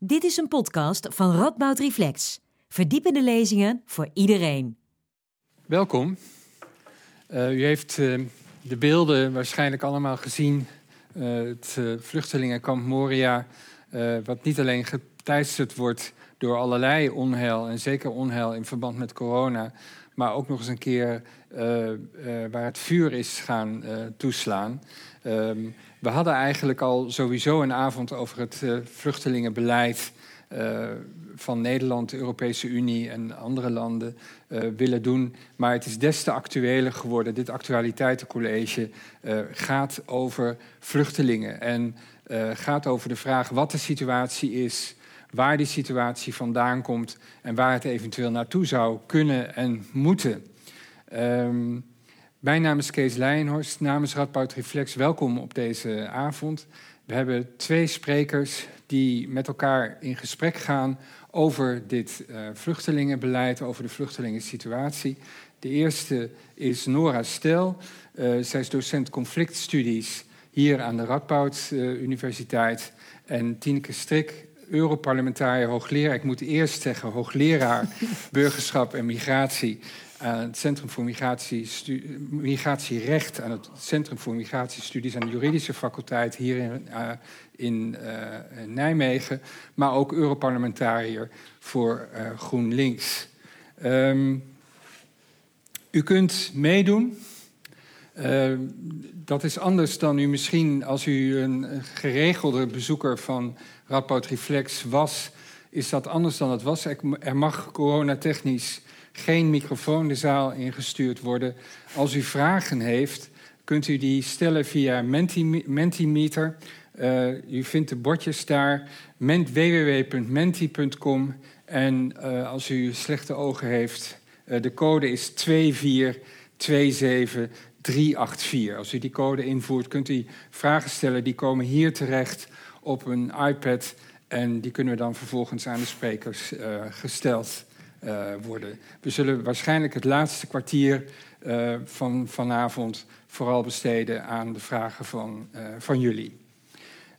Dit is een podcast van Radboud Reflex. Verdiepende lezingen voor iedereen. Welkom. Uh, u heeft uh, de beelden waarschijnlijk allemaal gezien. Uh, het vluchtelingenkamp Moria, wat niet alleen geteisterd wordt door allerlei onheil, en zeker onheil in verband met corona, maar ook nog eens een keer waar het vuur is gaan toeslaan. Um, we hadden eigenlijk al sowieso een avond over het vluchtelingenbeleid van Nederland, de Europese Unie en andere landen willen doen. Maar het is des te actueler geworden. Dit actualiteitencollege gaat over vluchtelingen en gaat over de vraag wat de situatie is, waar die situatie vandaan komt en waar het eventueel naartoe zou kunnen en moeten. Um, mijn naam is Kees Leijenhorst, namens Radboud Reflex. Welkom op deze avond. We hebben twee sprekers die met elkaar in gesprek gaan over dit uh, vluchtelingenbeleid, over de vluchtelingensituatie. De eerste is Nora Stel. Uh, zij is docent conflictstudies hier aan de Radboud uh, Universiteit. En Tineke Strik, Europarlementariër, hoogleraar. Ik moet eerst zeggen hoogleraar burgerschap en migratie aan het Centrum voor Migratierecht, aan het Centrum voor Migratiestudies aan de Juridische Faculteit hier in, uh, in uh, Nijmegen, maar ook Europarlementariër voor uh, GroenLinks. Um, u kunt meedoen. Ehm, dat is anders dan u misschien als u een geregelde bezoeker van Radboud Reflex was, is dat anders dan het was. Er mag coronatechnisch geen microfoon de zaal ingestuurd worden. Als u vragen heeft, kunt u die stellen via Mentimeter. Uh, u vindt de bordjes daar, www.menti.com. En uh, als u slechte ogen heeft, uh, de code is 2427384. Als u die code invoert, kunt u vragen stellen. Die komen hier terecht op een iPad. En die kunnen we dan vervolgens aan de sprekers gesteld uh, worden. We zullen waarschijnlijk het laatste kwartier uh, van vanavond vooral besteden aan de vragen van, uh, van jullie.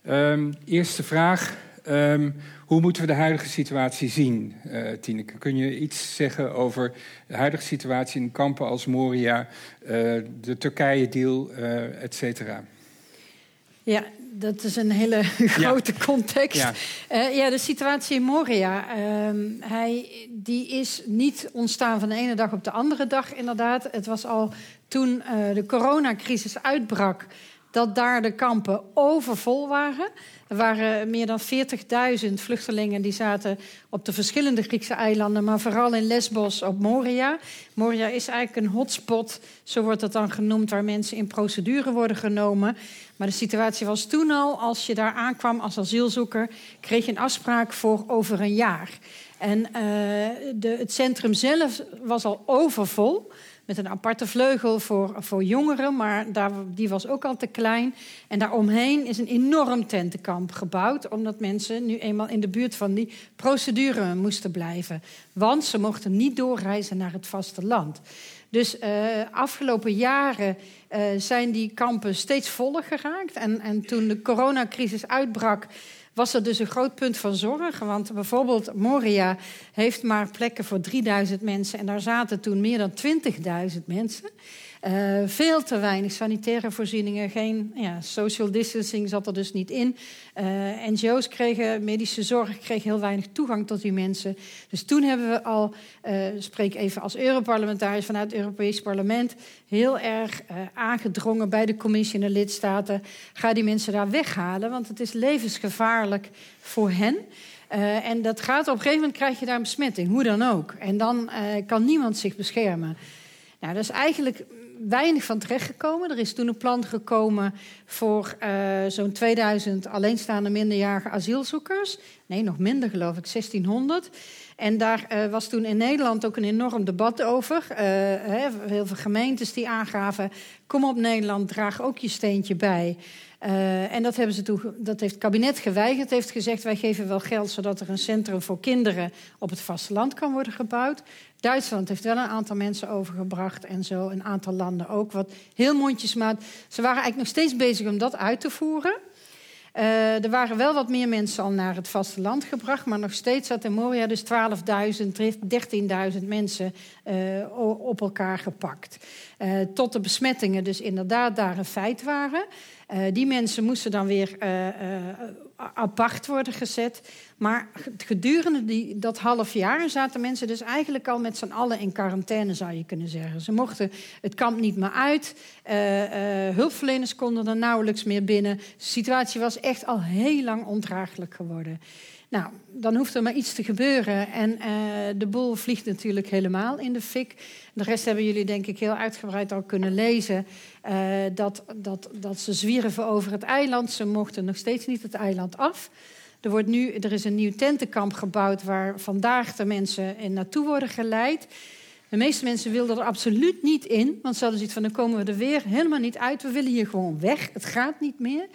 Um, eerste vraag. Um, hoe moeten we de huidige situatie zien, Tineke? Kun je iets zeggen over de huidige situatie in kampen als Moria, de Turkije-deal, et cetera? Ja, dat is een hele grote ja. context. Ja. Uh, ja. de situatie in Moria. Uh, hij, die is niet ontstaan van de ene dag op de andere dag, inderdaad. Het was al toen uh, de coronacrisis uitbrak dat daar de kampen overvol waren. Er waren meer dan 40.000 vluchtelingen die zaten op de verschillende Griekse eilanden, maar vooral in Lesbos op Moria. Moria is eigenlijk een hotspot, zo wordt het dan genoemd, waar mensen in procedure worden genomen. Maar de situatie was toen al, als je daar aankwam als asielzoeker, kreeg je een afspraak voor over een jaar. En uh, de, het centrum zelf was al overvol met een aparte vleugel voor, voor jongeren, maar daar, die was ook al te klein. En daaromheen is een enorm tentenkamp gebouwd, omdat mensen nu eenmaal in de buurt van die procedure moesten blijven. Want ze mochten niet doorreizen naar het vasteland. Dus uh, afgelopen jaren uh, zijn die kampen steeds voller geraakt. En, en toen de coronacrisis uitbrak, was er dus een groot punt van zorg. Want bijvoorbeeld Moria heeft maar plekken voor 3000 mensen. En daar zaten toen meer dan 20.000 mensen. Uh, veel te weinig sanitaire voorzieningen, geen ja, social distancing zat er dus niet in. Uh, NGO's kregen, medische zorg kreeg heel weinig toegang tot die mensen. Dus toen hebben we al, uh, spreek even als Europarlementariër vanuit het Europees Parlement, heel erg aangedrongen bij de commissie en de lidstaten. Ga die mensen daar weghalen, want het is levensgevaarlijk voor hen. Uh, en dat gaat op een gegeven moment krijg je daar een besmetting, hoe dan ook. En dan uh, kan niemand zich beschermen. Nou, dat is eigenlijk weinig van terechtgekomen. Er is toen een plan gekomen voor uh, zo'n 2000 alleenstaande minderjarige asielzoekers. Nee, nog minder geloof ik, 1600. En daar was toen in Nederland ook een enorm debat over. Uh, heel veel gemeentes die aangaven... kom op Nederland, draag ook je steentje bij... Uh, en dat, hebben ze toe, dat heeft het kabinet geweigerd. heeft gezegd, wij geven wel geld... zodat er een centrum voor kinderen op het vasteland kan worden gebouwd. Duitsland heeft wel een aantal mensen overgebracht en zo. Een aantal landen ook, wat heel mondjesmaat. Ze waren eigenlijk nog steeds bezig om dat uit te voeren. Uh, er waren wel wat meer mensen al naar het vasteland gebracht, maar nog steeds zat in Moria dus 12.000, 13.000 mensen uh, op elkaar gepakt. Tot de besmettingen dus inderdaad daar een feit waren. Die mensen moesten dan weer apart worden gezet. Maar gedurende die, dat half jaar zaten mensen dus eigenlijk al met z'n allen in quarantaine, zou je kunnen zeggen. Ze mochten het kamp niet meer uit. Hulpverleners konden er nauwelijks meer binnen. De situatie was echt al heel lang ondraaglijk geworden. Nou, dan hoeft er maar iets te gebeuren. En uh, de boel vliegt natuurlijk helemaal in de fik. De rest hebben jullie denk ik heel uitgebreid al kunnen lezen. Uh, dat, dat, dat ze zwierven over het eiland. Ze mochten nog steeds niet het eiland af. Er, wordt nu, er is een nieuw tentenkamp gebouwd waar vandaag de mensen in naartoe worden geleid. De meeste mensen wilden er absoluut niet in, want ze hadden zoiets van: dan komen we er weer helemaal niet uit. We willen hier gewoon weg. Het gaat niet meer.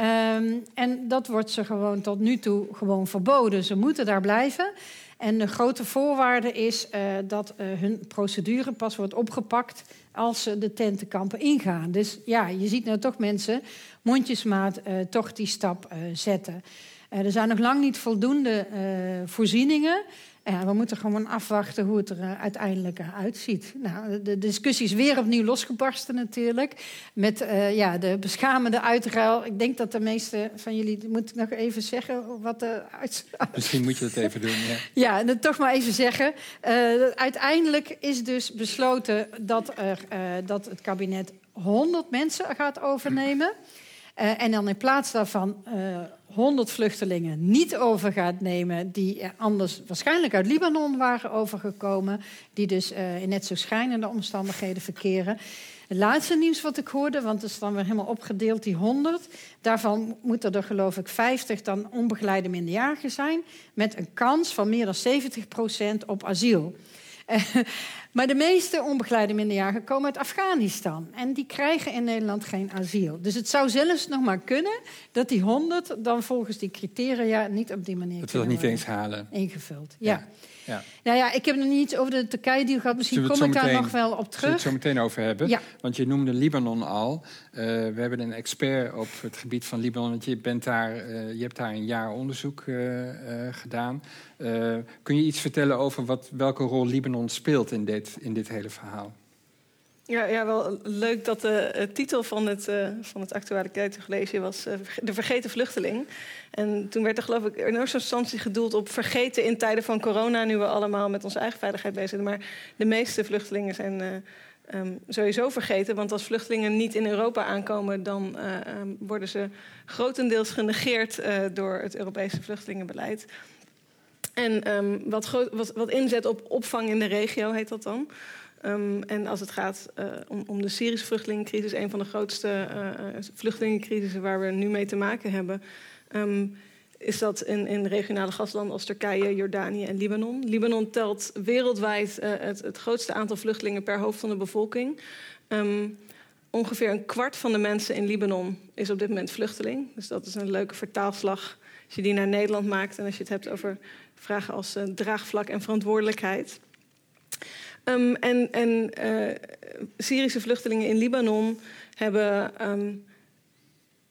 Um, en dat wordt ze gewoon tot nu toe gewoon verboden. Ze moeten daar blijven. En de grote voorwaarde is uh, dat uh, hun procedure pas wordt opgepakt als ze de tentenkampen ingaan. Dus ja, je ziet nou toch mensen mondjesmaat uh, toch die stap zetten. er zijn nog lang niet voldoende voorzieningen. Ja, we moeten gewoon afwachten hoe het er uh, uiteindelijk uh, uitziet. Nou, de discussie is weer opnieuw losgebarsten natuurlijk. Met uh, ja, de beschamende uitruil. Ik denk dat de meeste van jullie... Moet ik nog even zeggen wat de Misschien moet je dat even doen, ja. ja, en toch maar even zeggen. uiteindelijk is dus besloten dat, er, dat het kabinet 100 mensen gaat overnemen... Uh, en dan in plaats daarvan uh, 100 vluchtelingen niet over gaat nemen, die anders waarschijnlijk uit Libanon waren overgekomen, die dus uh, in net zo schijnende omstandigheden verkeren. Het laatste nieuws wat ik hoorde, want het is dan weer helemaal opgedeeld, die 100. Daarvan moeten er geloof ik 50 dan onbegeleide minderjarigen zijn. Met een kans van meer dan 70% op asiel. Maar de meeste onbegeleide minderjarigen komen uit Afghanistan. En die krijgen in Nederland geen asiel. Dus het zou zelfs nog maar kunnen dat die 100 dan volgens die criteria niet op die manier. Dat wil niet eens halen. Ingevuld. ja. Ja. Nou ja, ik heb nog niet over de Turkije-deal gehad. Misschien kom ik daar nog wel op terug. Zullen we het zo meteen over hebben? Ja. Want je noemde Libanon al. Uh, we hebben een expert op het gebied van Libanon. Want je, bent daar, uh, je hebt daar een jaar onderzoek uh, gedaan. kun je iets vertellen over wat, welke rol Libanon speelt in dit, in dit hele verhaal? Ja, ja, wel leuk dat de titel van het, uh, van het actualiteitscollege was uh, De Vergeten Vluchteling. En toen werd er geloof ik in eerste instantie gedoeld op vergeten in tijden van corona, nu we allemaal met onze eigen veiligheid bezig zijn. Maar de meeste vluchtelingen zijn um, sowieso vergeten. Want als vluchtelingen niet in Europa aankomen, dan um, worden ze grotendeels genegeerd door het Europese vluchtelingenbeleid. En um, wat, wat, wat inzet op opvang in de regio heet dat dan. Um, en als het gaat uh, om, om, de Syrische vluchtelingencrisis, een van de grootste uh, vluchtelingencrisissen waar we nu mee te maken hebben, um, is dat in, in, regionale gastlanden als Turkije, Jordanië en Libanon. Libanon telt wereldwijd het, het, grootste aantal vluchtelingen per hoofd van de bevolking. Um, ongeveer een kwart van de mensen in Libanon is op dit moment vluchteling. Dus dat is een leuke vertaalslag als je die naar Nederland maakt en als je het hebt over vragen als draagvlak en verantwoordelijkheid. Um, en en uh, Syrische vluchtelingen in Libanon hebben um,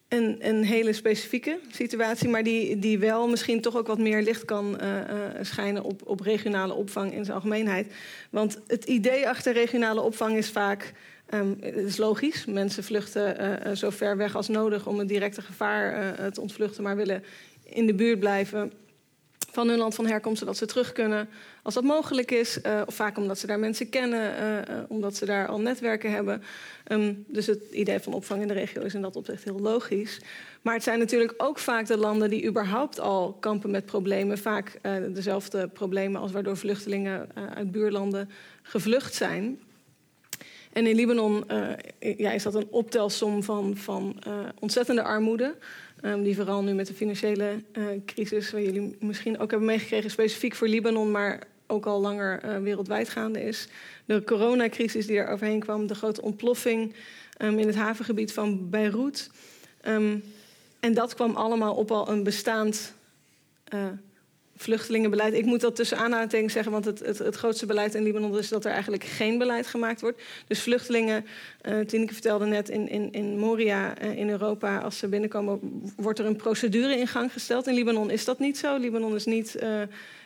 een, een, hele specifieke situatie, maar die, die wel misschien toch ook wat meer licht kan uh, uh, schijnen op, op regionale opvang in zijn algemeenheid. Want het idee achter regionale opvang is vaak. Um, het is logisch. Mensen vluchten zo ver weg als nodig om een directe gevaar te ontvluchten, maar willen in de buurt blijven van hun land van herkomst, zodat ze terug kunnen als dat mogelijk is. Uh, of vaak omdat ze daar mensen kennen, uh, omdat ze daar al netwerken hebben. Um, dus het idee van opvang in de regio is in dat opzicht heel logisch. Maar het zijn natuurlijk ook vaak de landen die überhaupt al kampen met problemen. Vaak dezelfde problemen als waardoor vluchtelingen uit buurlanden gevlucht zijn. En in Libanon ja, is dat een optelsom van, van ontzettende armoede. Um, die vooral nu met de financiële uh, crisis, waar jullie misschien ook hebben meegekregen, specifiek voor Libanon, maar ook al langer uh, wereldwijd gaande is. De coronacrisis die er overheen kwam, de grote ontploffing um, in het havengebied van Beirut. Um, en dat kwam allemaal op al een bestaand uh, vluchtelingenbeleid. Ik moet dat tussen aanhalingstekens zeggen, want het, het, het, grootste beleid in Libanon is dat er eigenlijk geen beleid gemaakt wordt. Dus vluchtelingen, uh, Tineke vertelde net, in, in, in Moria uh, in Europa, als ze binnenkomen, wordt er een procedure in gang gesteld. In Libanon is dat niet zo. Libanon is niet, uh,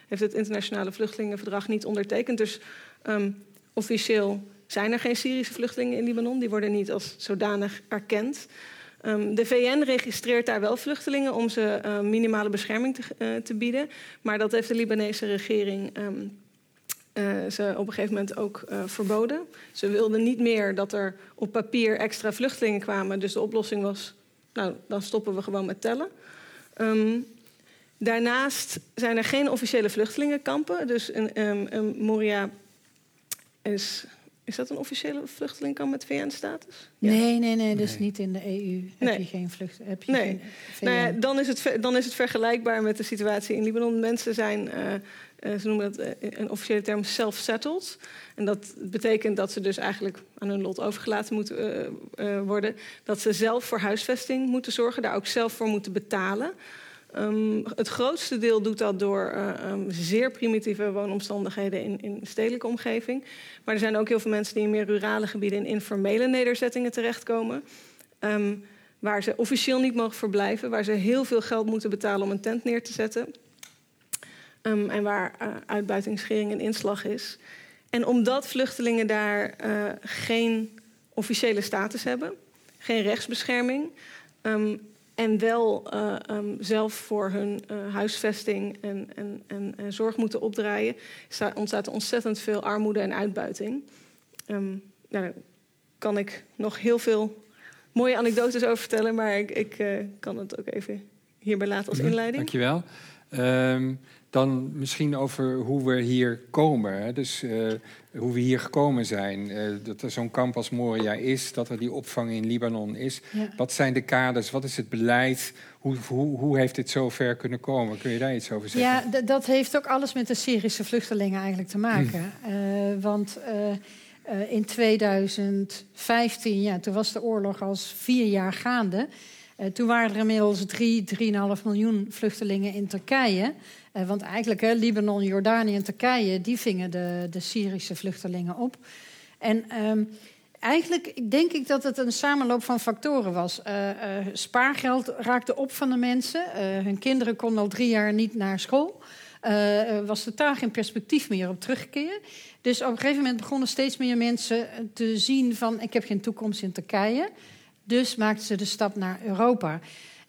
heeft het internationale vluchtelingenverdrag niet ondertekend. Dus um, officieel zijn er geen Syrische vluchtelingen in Libanon. Die worden niet als zodanig erkend. Um, de VN registreert daar wel vluchtelingen om ze uh, minimale bescherming te, uh, te, bieden. Maar dat heeft de Libanese regering um, uh, ze op een gegeven moment ook verboden. Ze wilden niet meer dat er op papier extra vluchtelingen kwamen. Dus de oplossing was, nou, dan stoppen we gewoon met tellen. Daarnaast zijn er geen officiële vluchtelingenkampen. Dus in Moria is is dat een officiële vluchtelingkamp met VN-status? Ja. Nee, nee, nee, dus nee. niet in de EU. Heb je geen vlucht? Heb je nee. geen nou ja, dan, is het, dan is het vergelijkbaar met de situatie in Libanon. Mensen zijn, uh, uh, ze noemen dat uh, een officiële term self-settled. En dat betekent dat ze dus eigenlijk aan hun lot overgelaten moeten worden. Dat ze zelf voor huisvesting moeten zorgen, daar ook zelf voor moeten betalen. Um, het grootste deel doet dat door uh, um, zeer primitieve woonomstandigheden in, in stedelijke omgeving. Maar er zijn ook heel veel mensen die in meer rurale gebieden in informele nederzettingen terechtkomen. Um, waar ze officieel niet mogen verblijven, waar ze heel veel geld moeten betalen om een tent neer te zetten. en waar uh, uitbuiting, schering en inslag is. En omdat vluchtelingen daar uh, geen officiële status hebben, geen rechtsbescherming, en wel uh, um, zelf voor hun uh, huisvesting en, en, en, en, zorg moeten opdraaien, ontstaat ontzettend veel armoede en uitbuiting. Um, nou, daar kan ik nog heel veel mooie anekdotes over vertellen, maar ik, ik uh, kan het ook even hierbij laten als inleiding. Dankjewel. Um, dan misschien over hoe we hier komen. Hè? Dus uh, hoe we hier gekomen zijn. Uh, dat er zo'n kamp als Moria is, dat er die opvang in Libanon is. Ja. Wat zijn de kaders? Wat is het beleid? Hoe, hoe, hoe heeft dit zover kunnen komen? Kun je daar iets over zeggen? Ja, dat heeft ook alles met de Syrische vluchtelingen eigenlijk te maken. Hm. Uh, want in 2015, ja, toen was de oorlog al vier jaar gaande. toen waren er inmiddels 3, 3,5 miljoen vluchtelingen in Turkije. Uh, want eigenlijk, hè, Libanon, Jordanië en Turkije, die vingen de, de Syrische vluchtelingen op. En um, eigenlijk denk ik dat het een samenloop van factoren was. Uh, uh, spaargeld raakte op van de mensen. hun kinderen konden al drie jaar niet naar school. Er was totaal geen perspectief meer op terugkeer. Dus op een gegeven moment begonnen steeds meer mensen te zien van... ik heb geen toekomst in Turkije. Dus maakten ze de stap naar Europa.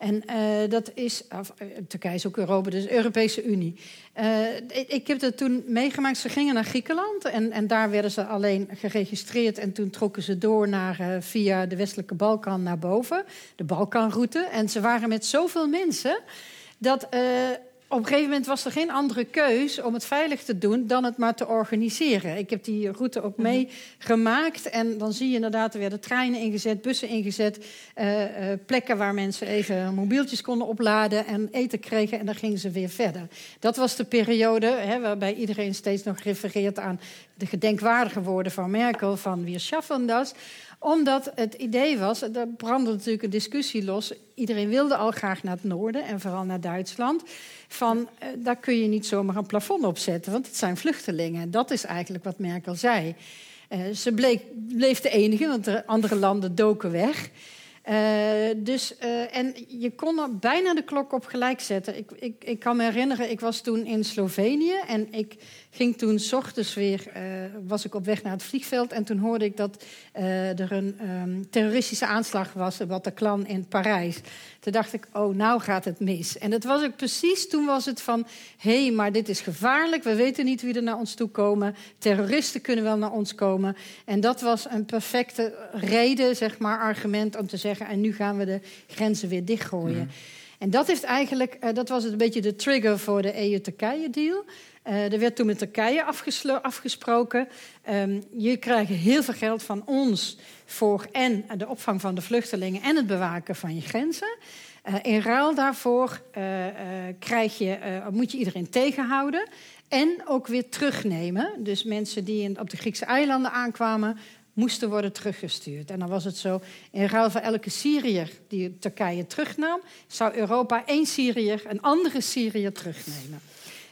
En uh, dat is, of, Turkije is ook Europa, dus Europese Unie. Uh, ik, heb dat toen meegemaakt. Ze gingen naar Griekenland en, en daar werden ze alleen geregistreerd. En toen trokken ze door naar, via de westelijke Balkan naar boven, de Balkanroute. En ze waren met zoveel mensen dat op een gegeven moment was er geen andere keus om het veilig te doen dan het maar te organiseren. Ik heb die route ook mhm. meegemaakt. En dan zie je inderdaad, er werden treinen ingezet, bussen ingezet. Uh, uh, plekken waar mensen even mobieltjes konden opladen en eten kregen. En dan gingen ze weer verder. Dat was de periode hè, waarbij iedereen steeds nog refereert aan de gedenkwaardige woorden van Merkel: van wir schaffen das omdat het idee was, er brandde natuurlijk een discussie los. Iedereen wilde al graag naar het noorden en vooral naar Duitsland. Van uh, daar kun je niet zomaar een plafond op zetten, want het zijn vluchtelingen. Dat is eigenlijk wat Merkel zei. Uh, ze bleek, bleef de enige, want de andere landen doken weg. Uh, dus, en je kon er bijna de klok op gelijk zetten. Ik, ik, ik kan me herinneren, ik was toen in Slovenië en ik ging toen s ochtends weer, uh, was ik op weg naar het vliegveld en toen hoorde ik dat er een um, terroristische aanslag was, de Bataclan in Parijs. Toen dacht ik, oh, nou gaat het mis. En dat was ook precies, toen was het van... hé, hey, maar dit is gevaarlijk, we weten niet wie er naar ons toe komen. Terroristen kunnen wel naar ons komen. En dat was een perfecte reden, zeg maar, argument om te zeggen... en nu gaan we de grenzen weer dichtgooien. Mm. En dat, heeft eigenlijk, uh, dat was een beetje de trigger voor de EU-Turkije-deal... Uh, er werd toen met Turkije afgesproken. Um, je krijgt heel veel geld van ons voor en de opvang van de vluchtelingen en het bewaken van je grenzen. Uh, in ruil daarvoor uh, krijg je, moet je iedereen tegenhouden en ook weer terugnemen. Dus mensen die op de Griekse eilanden aankwamen, moesten worden teruggestuurd. En dan was het zo, in ruil voor elke Syriër die Turkije terugnam... zou Europa één Syriër, een andere Syriër terugnemen.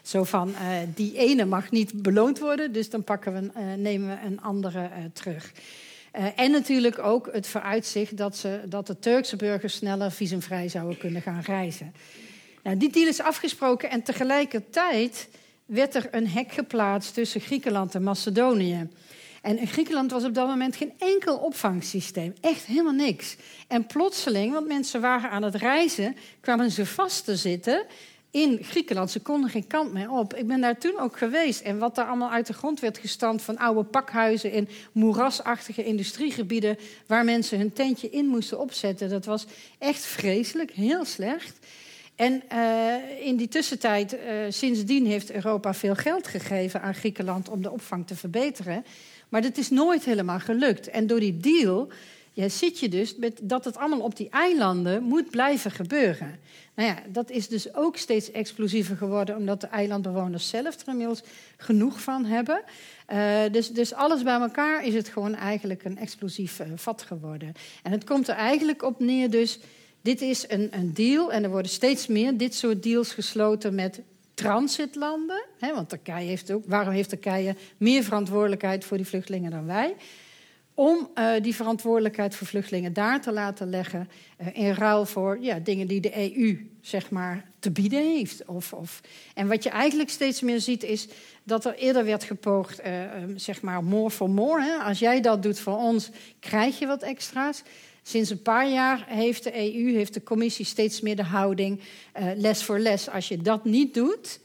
Zo van, die ene mag niet beloond worden, dus dan pakken we, nemen we een andere terug. en natuurlijk ook het vooruitzicht dat, ze, dat de Turkse burgers sneller visumvrij zouden kunnen gaan reizen. Nou, die deal is afgesproken en tegelijkertijd werd er een hek geplaatst tussen Griekenland en Macedonië. En in Griekenland was op dat moment geen enkel opvangsysteem. Echt helemaal niks. En plotseling, want mensen waren aan het reizen, kwamen ze vast te zitten in Griekenland. Ze konden geen kant meer op. Ik ben daar toen ook geweest. En wat daar allemaal uit de grond werd gestampt van oude pakhuizen in moerasachtige industriegebieden waar mensen hun tentje in moesten opzetten. Dat was echt vreselijk, heel slecht. En uh, in die tussentijd, uh, sindsdien heeft Europa veel geld gegeven aan Griekenland om de opvang te verbeteren. Maar dat is nooit helemaal gelukt. En door die deal ja, zit je dus met dat het allemaal op die eilanden moet blijven gebeuren. Nou ja, dat is dus ook steeds explosiever geworden, omdat de eilandbewoners zelf er inmiddels genoeg van hebben. Uh, dus, dus alles bij elkaar is het gewoon eigenlijk een explosief uh, vat geworden. En het komt er eigenlijk op neer dus dit is een, een deal en er worden steeds meer dit soort deals gesloten met transitlanden. Hè, want Turkije heeft ook, waarom heeft Turkije meer verantwoordelijkheid voor die vluchtelingen dan wij? Om uh, die verantwoordelijkheid voor vluchtelingen daar te laten leggen. Uh, in ruil voor ja, dingen die de EU zeg maar, te bieden heeft. Of, of. En wat je eigenlijk steeds meer ziet is dat er eerder werd gepoogd, uh, zeg maar, more for more. Hè? Als jij dat doet voor ons, krijg je wat extra's. Sinds een paar jaar heeft de EU, heeft de commissie steeds meer de houding les voor les. Als je dat niet doet,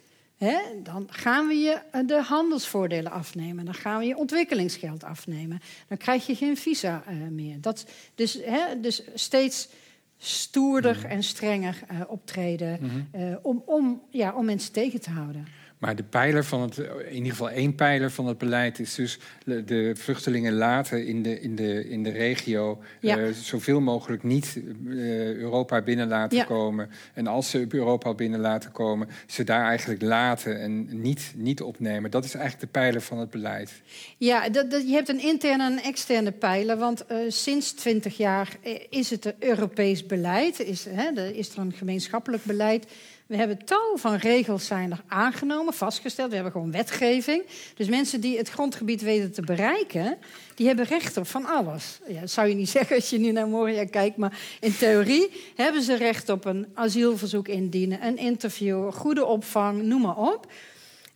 dan gaan we je de handelsvoordelen afnemen. Dan gaan we je ontwikkelingsgeld afnemen. Dan krijg je geen visa uh, meer. Dat, dus, dus steeds stoerder mhm. en strenger uh, optreden mm om, om, ja, om mensen tegen te houden. Maar de pijler van het, in ieder geval één pijler van het beleid is dus de vluchtelingen laten in de, in de, in de regio ja. uh, zoveel mogelijk niet uh, Europa binnen laten ja. komen. En als ze Europa binnen laten komen, ze daar eigenlijk laten en niet, niet opnemen. Dat is eigenlijk de pijler van het beleid. Ja, dat, dat, je hebt een interne en een externe pijler. Want uh, sinds twintig jaar is het een Europees beleid. Is, hè, is er een gemeenschappelijk beleid. We hebben tal van regels zijn er aangenomen, vastgesteld. We hebben gewoon wetgeving. Dus mensen die het grondgebied weten te bereiken, die hebben recht op van alles. Ja, dat zou je niet zeggen als je nu naar Moria kijkt, maar in theorie hebben ze recht op een asielverzoek indienen, een interview, goede opvang, noem maar op.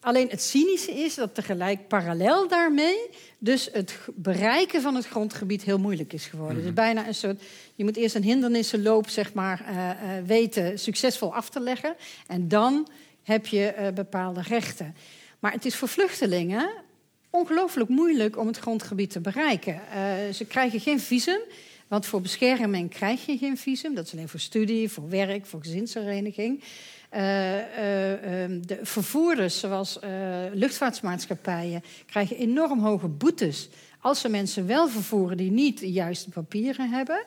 Alleen het cynische is dat tegelijk parallel daarmee dus het bereiken van het grondgebied heel moeilijk is geworden. Mm -hmm. Het is bijna een soort, je moet eerst een hindernissenloop zeg maar, uh, uh, weten succesvol af te leggen en dan heb je uh, bepaalde rechten. Maar het is voor vluchtelingen ongelooflijk moeilijk om het grondgebied te bereiken. ze krijgen geen visum, want voor bescherming krijg je geen visum. Dat is alleen voor studie, voor werk, voor gezinshereniging. Uh, uh, uh, de vervoerders, zoals eh, luchtvaartmaatschappijen, krijgen enorm hoge boetes als ze mensen wel vervoeren die niet de juiste papieren hebben.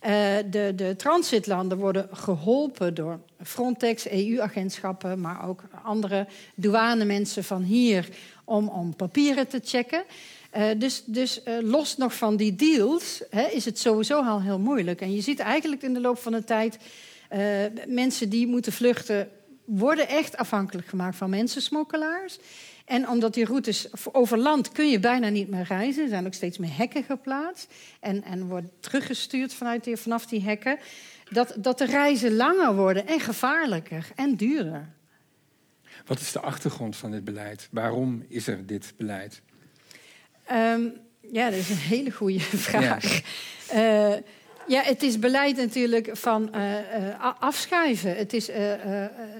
Eh, de, de transitlanden worden geholpen door Frontex, EU-agentschappen, maar ook andere douanemensen van hier om, om papieren te checken. Dus dus los nog van die deals hè, is het sowieso al heel moeilijk. En je ziet eigenlijk in de loop van de tijd mensen die moeten vluchten, worden echt afhankelijk gemaakt van mensensmokkelaars. En omdat die routes over land kun je bijna niet meer reizen. Er zijn ook steeds meer hekken geplaatst. En, en wordt teruggestuurd vanuit die, vanaf die hekken. Dat, dat de reizen langer worden en gevaarlijker en duurder. Wat is de achtergrond van dit beleid? Waarom is er dit beleid? Um, ja, dat is een hele goede vraag. Ja. Uh, ja, het is beleid natuurlijk van uh, uh, afschuiven. Het is uh,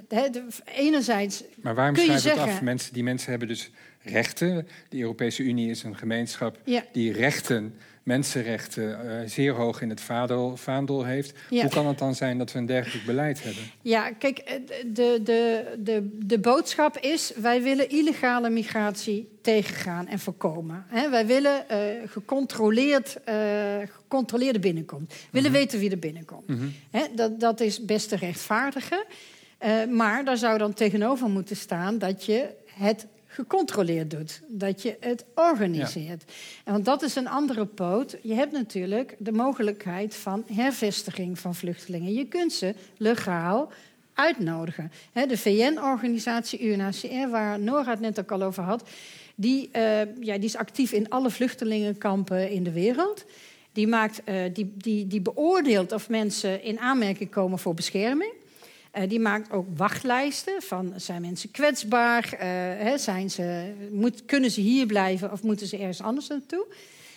de, enerzijds. Maar waarom schuiven het zeggen... af? Mensen, die mensen hebben dus rechten. De Europese Unie is een gemeenschap ja. die rechten mensenrechten uh, zeer hoog in het vaandel, vaandel heeft. Ja. Hoe kan het dan zijn dat we een dergelijk beleid hebben? Ja, kijk, eh, de, de, de, de boodschap is: wij willen illegale migratie tegengaan en voorkomen. He, wij willen uh, gecontroleerd, uh, gecontroleerde binnenkomst. We willen mm -hmm. weten wie er binnenkomt. Mm -hmm. He, dat, dat is best te rechtvaardigen. Maar daar zou dan tegenover moeten staan dat je het gecontroleerd doet. Dat je het organiseert. Ja. En want dat is een andere poot. Je hebt natuurlijk de mogelijkheid van hervestiging van vluchtelingen. Je kunt ze legaal uitnodigen. de VN-organisatie UNHCR, waar Nora het net ook al over had, die, uh, ja, die is actief in alle vluchtelingenkampen in de wereld. Die, maakt, uh, die, die, die beoordeelt of mensen in aanmerking komen voor bescherming. Uh, die maakt ook wachtlijsten van zijn mensen kwetsbaar, hè, zijn ze, moet, kunnen ze hier blijven of moeten ze ergens anders naartoe.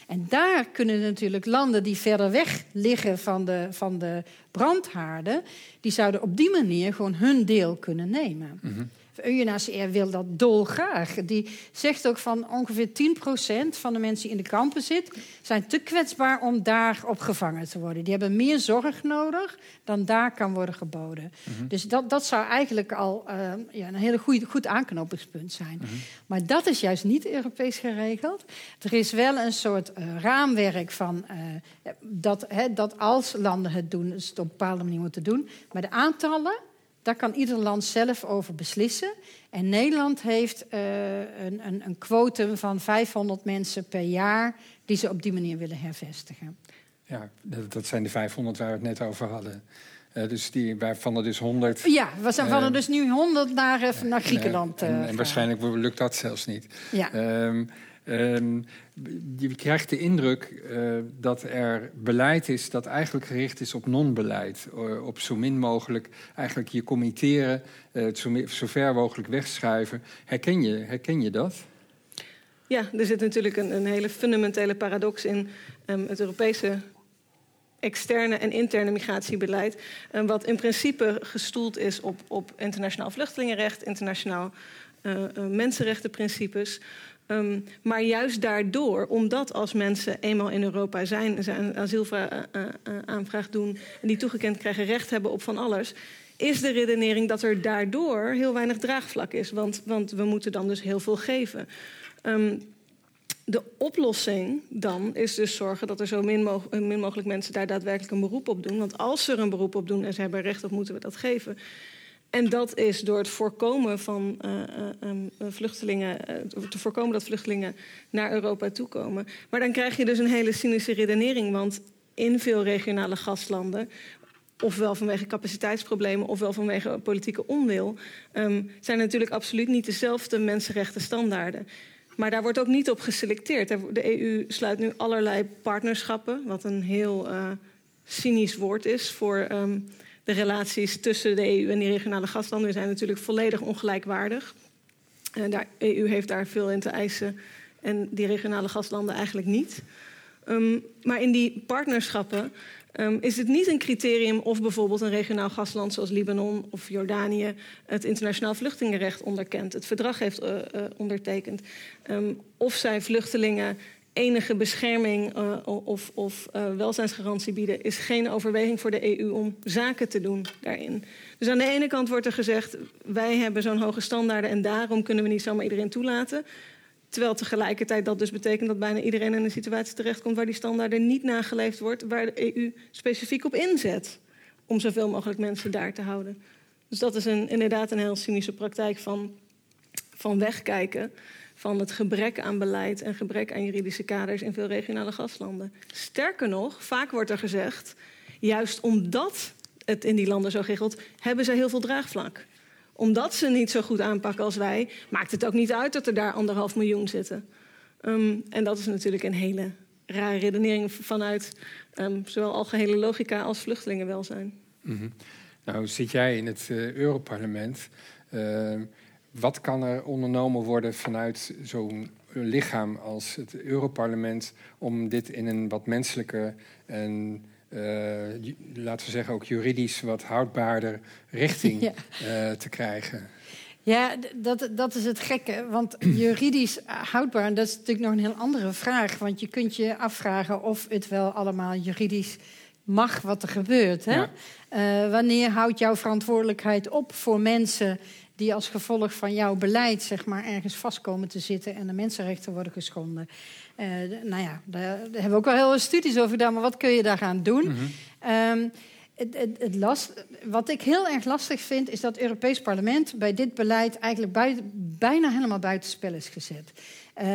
En daar kunnen natuurlijk landen die verder weg liggen van de, van de brandhaarden, die zouden op die manier gewoon hun deel kunnen nemen. Mm UNHCR wil dat dolgraag. Die zegt ook van ongeveer 10% van de mensen die in de kampen zitten... zijn te kwetsbaar om daar opgevangen te worden. Die hebben meer zorg nodig dan daar kan worden geboden. Mhm. Dus dat, dat zou eigenlijk al uh, ja, een hele goede, goed aanknopingspunt zijn. Mhm. Maar dat is juist niet Europees geregeld. Er is wel een soort uh, raamwerk van... Uh, dat, hè, dat als landen het doen, ze het op een bepaalde manier moeten doen. Maar de aantallen daar kan ieder land zelf over beslissen. En Nederland heeft uh, een, een, een quotum van 500 mensen per jaar die ze op die manier willen hervestigen. Ja, dat, zijn de 500 waar we het net over hadden. Uh, dus die, waarvan er dus 100. Ja, we zijn van er dus nu 100 naar, naar Griekenland. en, en waarschijnlijk lukt dat zelfs niet. Ja. Um, Je krijgt de indruk uh, dat er beleid is dat eigenlijk gericht is op non-beleid. Uh, op zo min mogelijk eigenlijk je committeren, uh, het zo, ver mogelijk wegschuiven. Herken je, herken je dat? Ja, er zit natuurlijk een, een hele fundamentele paradox in um, het Europese externe en interne migratiebeleid. Um, wat in principe gestoeld is op, op internationaal vluchtelingenrecht, internationaal mensenrechtenprincipes. Um, maar juist daardoor, omdat als mensen eenmaal in Europa zijn, ze een asielaanvraag doen en die toegekend krijgen, recht hebben op van alles, is de redenering dat er daardoor heel weinig draagvlak is. Want, want we moeten dan dus heel veel geven. Um, de oplossing dan is dus zorgen dat er zo min, mogelijk mensen daar daadwerkelijk een beroep op doen. Want als ze er een beroep op doen en ze hebben recht op, moeten we dat geven. En dat is door het voorkomen van uh, uh, vluchtelingen, te voorkomen dat vluchtelingen naar Europa toekomen. Maar dan krijg je dus een hele cynische redenering, want in veel regionale gastlanden, ofwel vanwege capaciteitsproblemen, ofwel vanwege politieke onwil, um, zijn natuurlijk absoluut niet dezelfde mensenrechten standaarden. Maar daar wordt ook niet op geselecteerd. De EU sluit nu allerlei partnerschappen, wat een heel uh, cynisch woord is voor. Um, de relaties tussen de EU en die regionale gastlanden zijn natuurlijk volledig ongelijkwaardig. de EU heeft daar veel in te eisen en die regionale gastlanden eigenlijk niet. Um, maar in die partnerschappen um, is het niet een criterium of bijvoorbeeld een regionaal gastland zoals Libanon of Jordanië het internationaal vluchtelingenrecht onderkent, het verdrag heeft uh, uh, ondertekend. Um, of zij vluchtelingen enige bescherming uh, of, of uh, welzijnsgarantie bieden, is geen overweging voor de EU om zaken te doen daarin. Dus aan de ene kant wordt er gezegd: wij hebben zo'n hoge standaarden en daarom kunnen we niet zomaar iedereen toelaten. Terwijl tegelijkertijd dat dus betekent dat bijna iedereen in een situatie terechtkomt waar die standaarden niet nageleefd wordt, waar de EU specifiek op inzet om zoveel mogelijk mensen daar te houden. Dus dat is een, inderdaad een heel cynische praktijk van, van wegkijken van het gebrek aan beleid en gebrek aan juridische kaders in veel regionale gastlanden. Sterker nog, vaak wordt er gezegd, juist omdat het in die landen zo geregeld, hebben ze heel veel draagvlak. Omdat ze niet zo goed aanpakken als wij, maakt het ook niet uit dat er daar anderhalf miljoen zitten. Um, en dat is natuurlijk een hele rare redenering vanuit um, zowel algehele logica als vluchtelingenwelzijn. Mm. Nou zit jij in het uh, Europarlement. Uh, wat kan er ondernomen worden vanuit zo'n lichaam als het Europarlement om dit in een wat menselijke en uh, laten we zeggen ook juridisch wat houdbaarder richting ja. uh, te krijgen? Ja, dat, dat is het gekke. Want juridisch houdbaar, dat is natuurlijk nog een heel andere vraag. Want je kunt je afvragen of het wel allemaal juridisch mag wat er gebeurt. Hè? Ja. Uh, wanneer houdt jouw verantwoordelijkheid op voor mensen die als gevolg van jouw beleid zeg maar, ergens vastkomen te zitten en de mensenrechten worden geschonden. Uh, nou ja, daar, daar, hebben we ook wel heel veel studies over gedaan, maar wat kun je daar gaan doen? Mm -hmm. um, het, wat ik heel erg lastig vind, is dat het Europees Parlement bij dit beleid eigenlijk bijna helemaal buitenspel is gezet. Uh,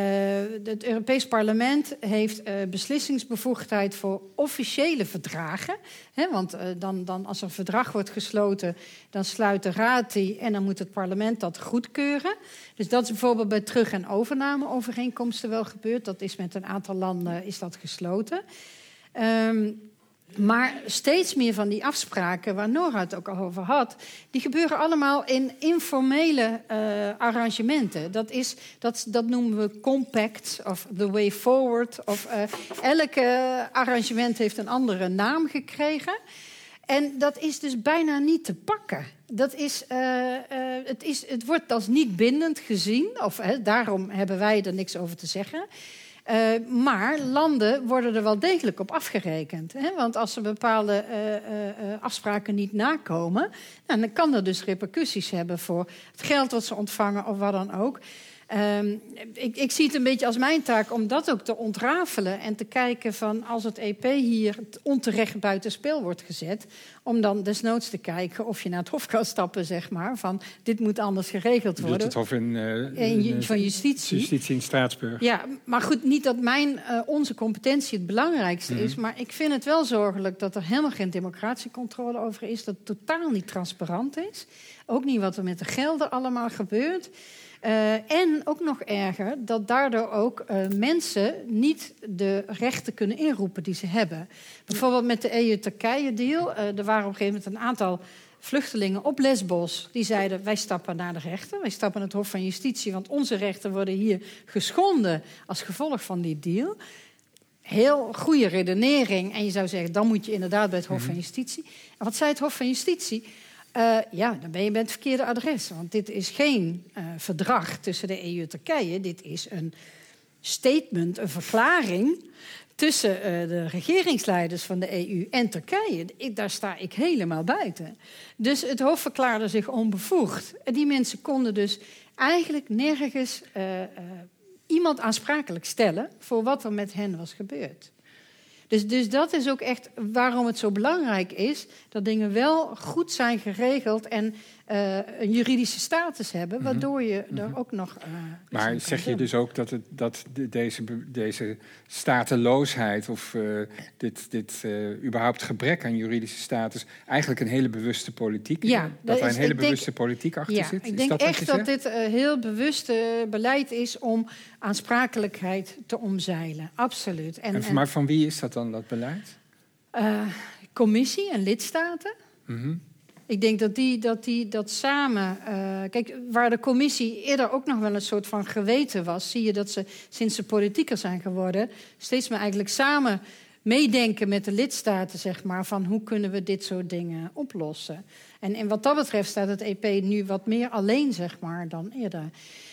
het Europees Parlement heeft uh, beslissingsbevoegdheid voor officiële verdragen. Hè, want uh, dan, dan als er een verdrag wordt gesloten, dan sluit de Raad die en dan moet het parlement dat goedkeuren. Dus dat is bijvoorbeeld bij terug- en overnameovereenkomsten wel gebeurd. Dat is met een aantal landen is dat gesloten. Um, maar steeds meer van die afspraken, waar Nora het ook al over had, die gebeuren allemaal in informele uh, arrangementen. Dat, is, dat, dat noemen we compact of the way forward. Of, uh, elke arrangement heeft een andere naam gekregen. En dat is dus bijna niet te pakken. Dat is, uh, het, is, het wordt als niet bindend gezien, of daarom hebben wij er niks over te zeggen. Uh, maar landen worden er wel degelijk op afgerekend. Hè? Want als ze bepaalde uh, uh, afspraken niet nakomen, nou, dan kan dat dus repercussies hebben voor het geld wat ze ontvangen of wat dan ook. Um, ik, ik, zie het een beetje als mijn taak om dat ook te ontrafelen en te kijken van als het EP hier onterecht buitenspel wordt gezet, om dan desnoods te kijken of je naar het hof kan stappen, zeg maar, van dit moet anders geregeld worden. het hof in, uh, in, van justitie. Justitie in Straatsburg. Ja, maar goed, niet dat mijn, uh, onze competentie het belangrijkste is, mhm. maar ik vind het wel zorgelijk dat er helemaal geen democratiecontrole over is, dat het totaal niet transparant is, ook niet wat er met de gelden allemaal gebeurt. Uh, en ook nog erger, dat daardoor ook uh, mensen niet de rechten kunnen inroepen die ze hebben. Bijvoorbeeld met de EU-Turkije-deal. Uh, er waren op een gegeven moment een aantal vluchtelingen op Lesbos. Die zeiden, wij stappen naar de rechter, wij stappen naar het Hof van Justitie... want onze rechten worden hier geschonden als gevolg van die deal. Heel goede redenering. En je zou zeggen, dan moet je inderdaad bij het Hof van mhm. Justitie. En wat zei het Hof van Justitie? Uh, ja, dan ben je bij het verkeerde adres. Want dit is geen uh, verdrag tussen de EU en Turkije. Dit is een statement, een verklaring tussen uh, de regeringsleiders van de EU en Turkije. Ik, daar sta ik helemaal buiten. Dus het Hof verklaarde zich onbevoegd. En die mensen konden dus eigenlijk nergens iemand aansprakelijk stellen voor wat er met hen was gebeurd. Dus, dus dat is ook echt waarom het zo belangrijk is dat dingen wel goed zijn geregeld en uh, een juridische status hebben, mhm. waardoor je er mhm. ook nog. Uh, maar zeg je dus ook dat, het, dat de, deze, deze stateloosheid of uh, dit, dit überhaupt gebrek aan juridische status eigenlijk een hele bewuste politiek ja, dat er een hele bewuste politiek achter ja, zit? Ik denk dat echt dat dit heel bewuste beleid is om aansprakelijkheid te omzeilen. Absoluut. En, en, maar van wie is dat dan, dat beleid? commissie en lidstaten. Mm ik denk dat die dat, die, dat samen. Uh, kijk, waar de commissie eerder ook nog wel een soort van geweten was, zie je dat ze sinds ze politieker zijn geworden, steeds meer eigenlijk samen meedenken met de lidstaten, zeg maar, van hoe kunnen we dit soort dingen oplossen. En, en wat dat betreft staat het EP nu wat meer alleen, zeg maar, dan eerder.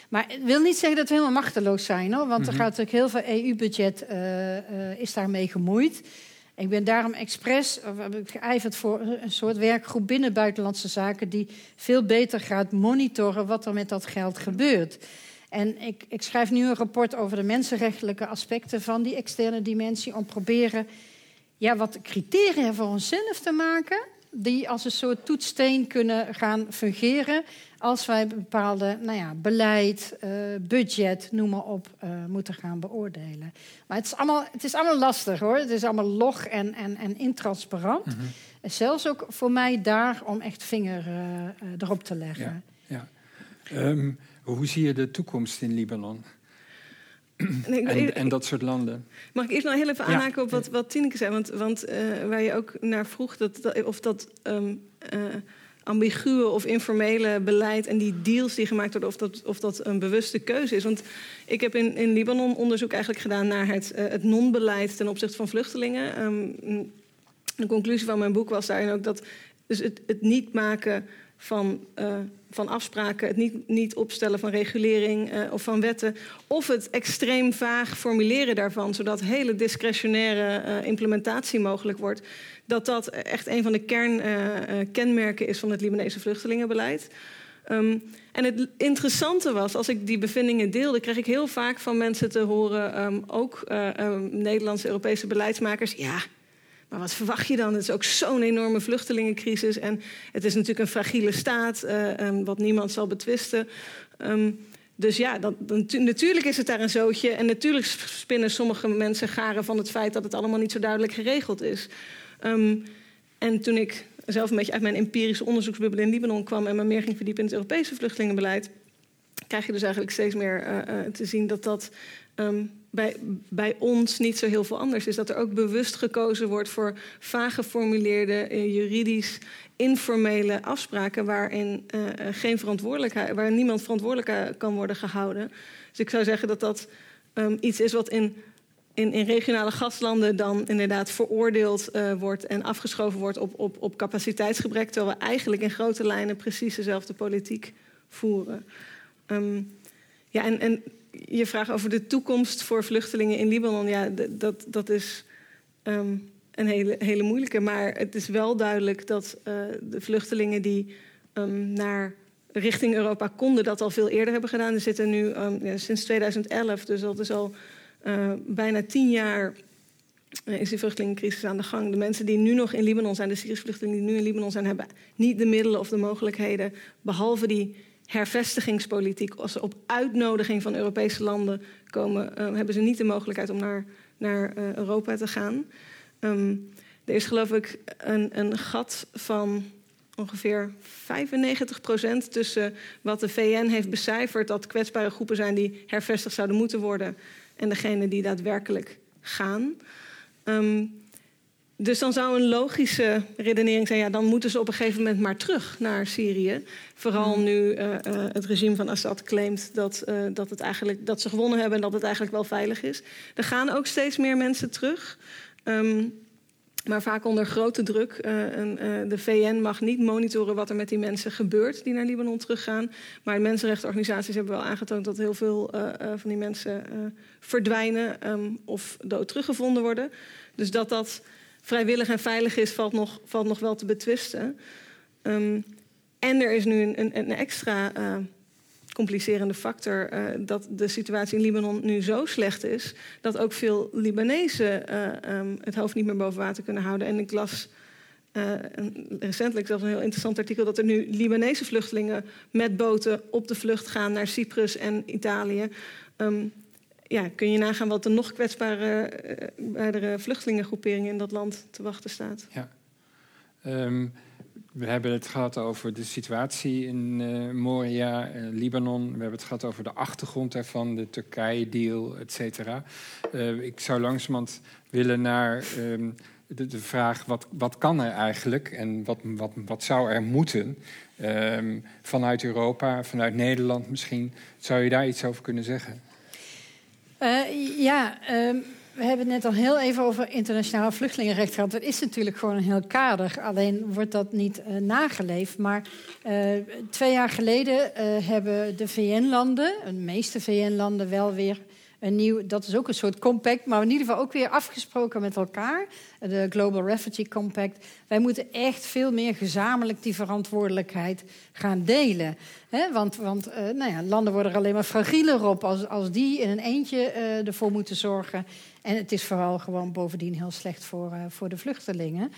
Maar het wil niet zeggen dat we helemaal machteloos zijn, hoor, want er mhm. gaat natuurlijk heel veel EU-budget uh, uh, is daarmee gemoeid. Ik ben daarom expres geijverd voor een soort werkgroep binnen Buitenlandse Zaken die veel beter gaat monitoren wat er met dat geld gebeurt. En ik, ik schrijf nu een rapport over de mensenrechtelijke aspecten van die externe dimensie om proberen ja, wat criteria voor onszelf te maken die als een soort toetssteen kunnen gaan fungeren als wij bepaalde nou ja, beleid, uh, budget, noem maar op, uh, moeten gaan beoordelen. Maar het is allemaal, het is allemaal lastig hoor. Het is allemaal log en, en, en intransparant. Mm -hmm. Zelfs ook voor mij daar om echt vinger uh, erop te leggen. Ja, ja. Um, hoe zie je de toekomst in Libanon? En, en, dat soort landen. Mag ik eerst nog heel even aanhaken op wat, wat Tineke zei? Want, want uh, waar je ook naar vroeg, dat, dat of dat um, uh, ambiguë of informele beleid en die deals die gemaakt worden, of dat, of dat een bewuste keuze is. Want ik heb in, in Libanon onderzoek eigenlijk gedaan naar het, uh, het non-beleid ten opzichte van vluchtelingen. Um, de conclusie van mijn boek was daarin ook dat dus het, het niet maken van, uh, van afspraken, het niet, niet opstellen van regulering uh, of van wetten, of het extreem vaag formuleren daarvan, zodat hele discretionaire uh, implementatie mogelijk wordt, dat dat echt een van de kernkenmerken is van het Libanese vluchtelingenbeleid. Um, en het interessante was, als ik die bevindingen deelde, kreeg ik heel vaak van mensen te horen, um, ook um, Nederlandse, Europese beleidsmakers, ja, maar wat verwacht je dan? Het is ook zo'n enorme vluchtelingencrisis. En het is natuurlijk een fragiele staat, uh, wat niemand zal betwisten. Um, dus ja, dat, natuurlijk is het daar een zootje. En natuurlijk spinnen sommige mensen garen van het feit dat het allemaal niet zo duidelijk geregeld is. Um, en toen ik zelf een beetje uit mijn empirische onderzoeksbubbel in Libanon kwam en me meer ging verdiepen in het Europese vluchtelingenbeleid, krijg je dus eigenlijk steeds meer uh, uh, te zien dat dat bij, bij ons niet zo heel veel anders is. Dat er ook bewust gekozen wordt voor vaag geformuleerde, uh, juridisch informele afspraken waarin uh, geen verantwoordelijkheid, waar niemand verantwoordelijk kan worden gehouden. Dus ik zou zeggen dat dat um, iets is wat in, in, in, regionale gastlanden dan inderdaad veroordeeld uh, wordt en afgeschoven wordt op, op, op capaciteitsgebrek, terwijl we eigenlijk in grote lijnen precies dezelfde politiek voeren. Um, ja, en je vraag over de toekomst voor vluchtelingen in Libanon, ja, dat, dat is. Um, een hele, hele moeilijke. Maar het is wel duidelijk dat uh, de vluchtelingen die um, naar richting Europa konden, dat al veel eerder hebben gedaan. Er zitten nu ja, sinds 2011, dus dat is al uh, bijna tien jaar. Uh, is die vluchtelingencrisis aan de gang. De mensen die nu nog in Libanon zijn, de Syrische vluchtelingen die nu in Libanon zijn, hebben niet de middelen of de mogelijkheden, behalve die hervestigingspolitiek. Als ze op uitnodiging van Europese landen komen, hebben ze niet de mogelijkheid om naar, naar Europa te gaan. Um, er is geloof ik een, een gat van ongeveer 95% tussen wat de VN heeft becijferd dat kwetsbare groepen zijn die hervestigd zouden moeten worden en degene die daadwerkelijk gaan. Um, dus dan zou een logische redenering zijn: ja, dan moeten ze op een gegeven moment maar terug naar Syrië. Vooral nu uh, uh, het regime van Assad claimt dat, uh, dat, het eigenlijk, dat ze gewonnen hebben en dat het eigenlijk wel veilig is. Er gaan ook steeds meer mensen terug. Um, maar vaak onder grote druk. En, de VN mag niet monitoren wat er met die mensen gebeurt die naar Libanon teruggaan. Maar mensenrechtenorganisaties hebben wel aangetoond dat heel veel van die mensen verdwijnen um, of dood teruggevonden worden. Dus dat dat vrijwillig en veilig is, valt nog, valt nog wel te betwisten. Um, en er is nu een, een, een extra complicerende factor uh, dat de situatie in Libanon nu zo slecht is dat ook veel Libanezen uh, um, het hoofd niet meer boven water kunnen houden. En ik las recentelijk zelfs een heel interessant artikel dat er nu Libanese vluchtelingen met boten op de vlucht gaan naar Cyprus en Italië. Um, ja, kun je nagaan wat de nog kwetsbare vluchtelingengroeperingen in dat land te wachten staat. Ja. Um, we hebben het gehad over de situatie in uh, Moria, uh, Libanon. We hebben het gehad over de achtergrond daarvan, de Turkije-deal, et cetera. Ik zou langzamerhand willen naar um, de, vraag: wat, wat kan er eigenlijk en wat, wat, wat zou er moeten um, vanuit Europa, vanuit Nederland misschien? Zou je daar iets over kunnen zeggen? Ja. Um we hebben het net al heel even over internationaal vluchtelingenrecht gehad. Dat is natuurlijk gewoon een heel kader. Alleen wordt dat niet uh, nageleefd. Maar uh, twee jaar geleden hebben de VN-landen, de meeste VN-landen, wel weer dat is ook een soort compact, maar in ieder geval ook weer afgesproken met elkaar. De Global Refugee Compact. Wij moeten echt veel meer gezamenlijk die verantwoordelijkheid gaan delen. Want want uh, nou ja, landen worden er alleen maar fragieler op als, als die in een eentje uh, ervoor moeten zorgen. En het is vooral gewoon bovendien heel slecht voor, uh, voor de vluchtelingen.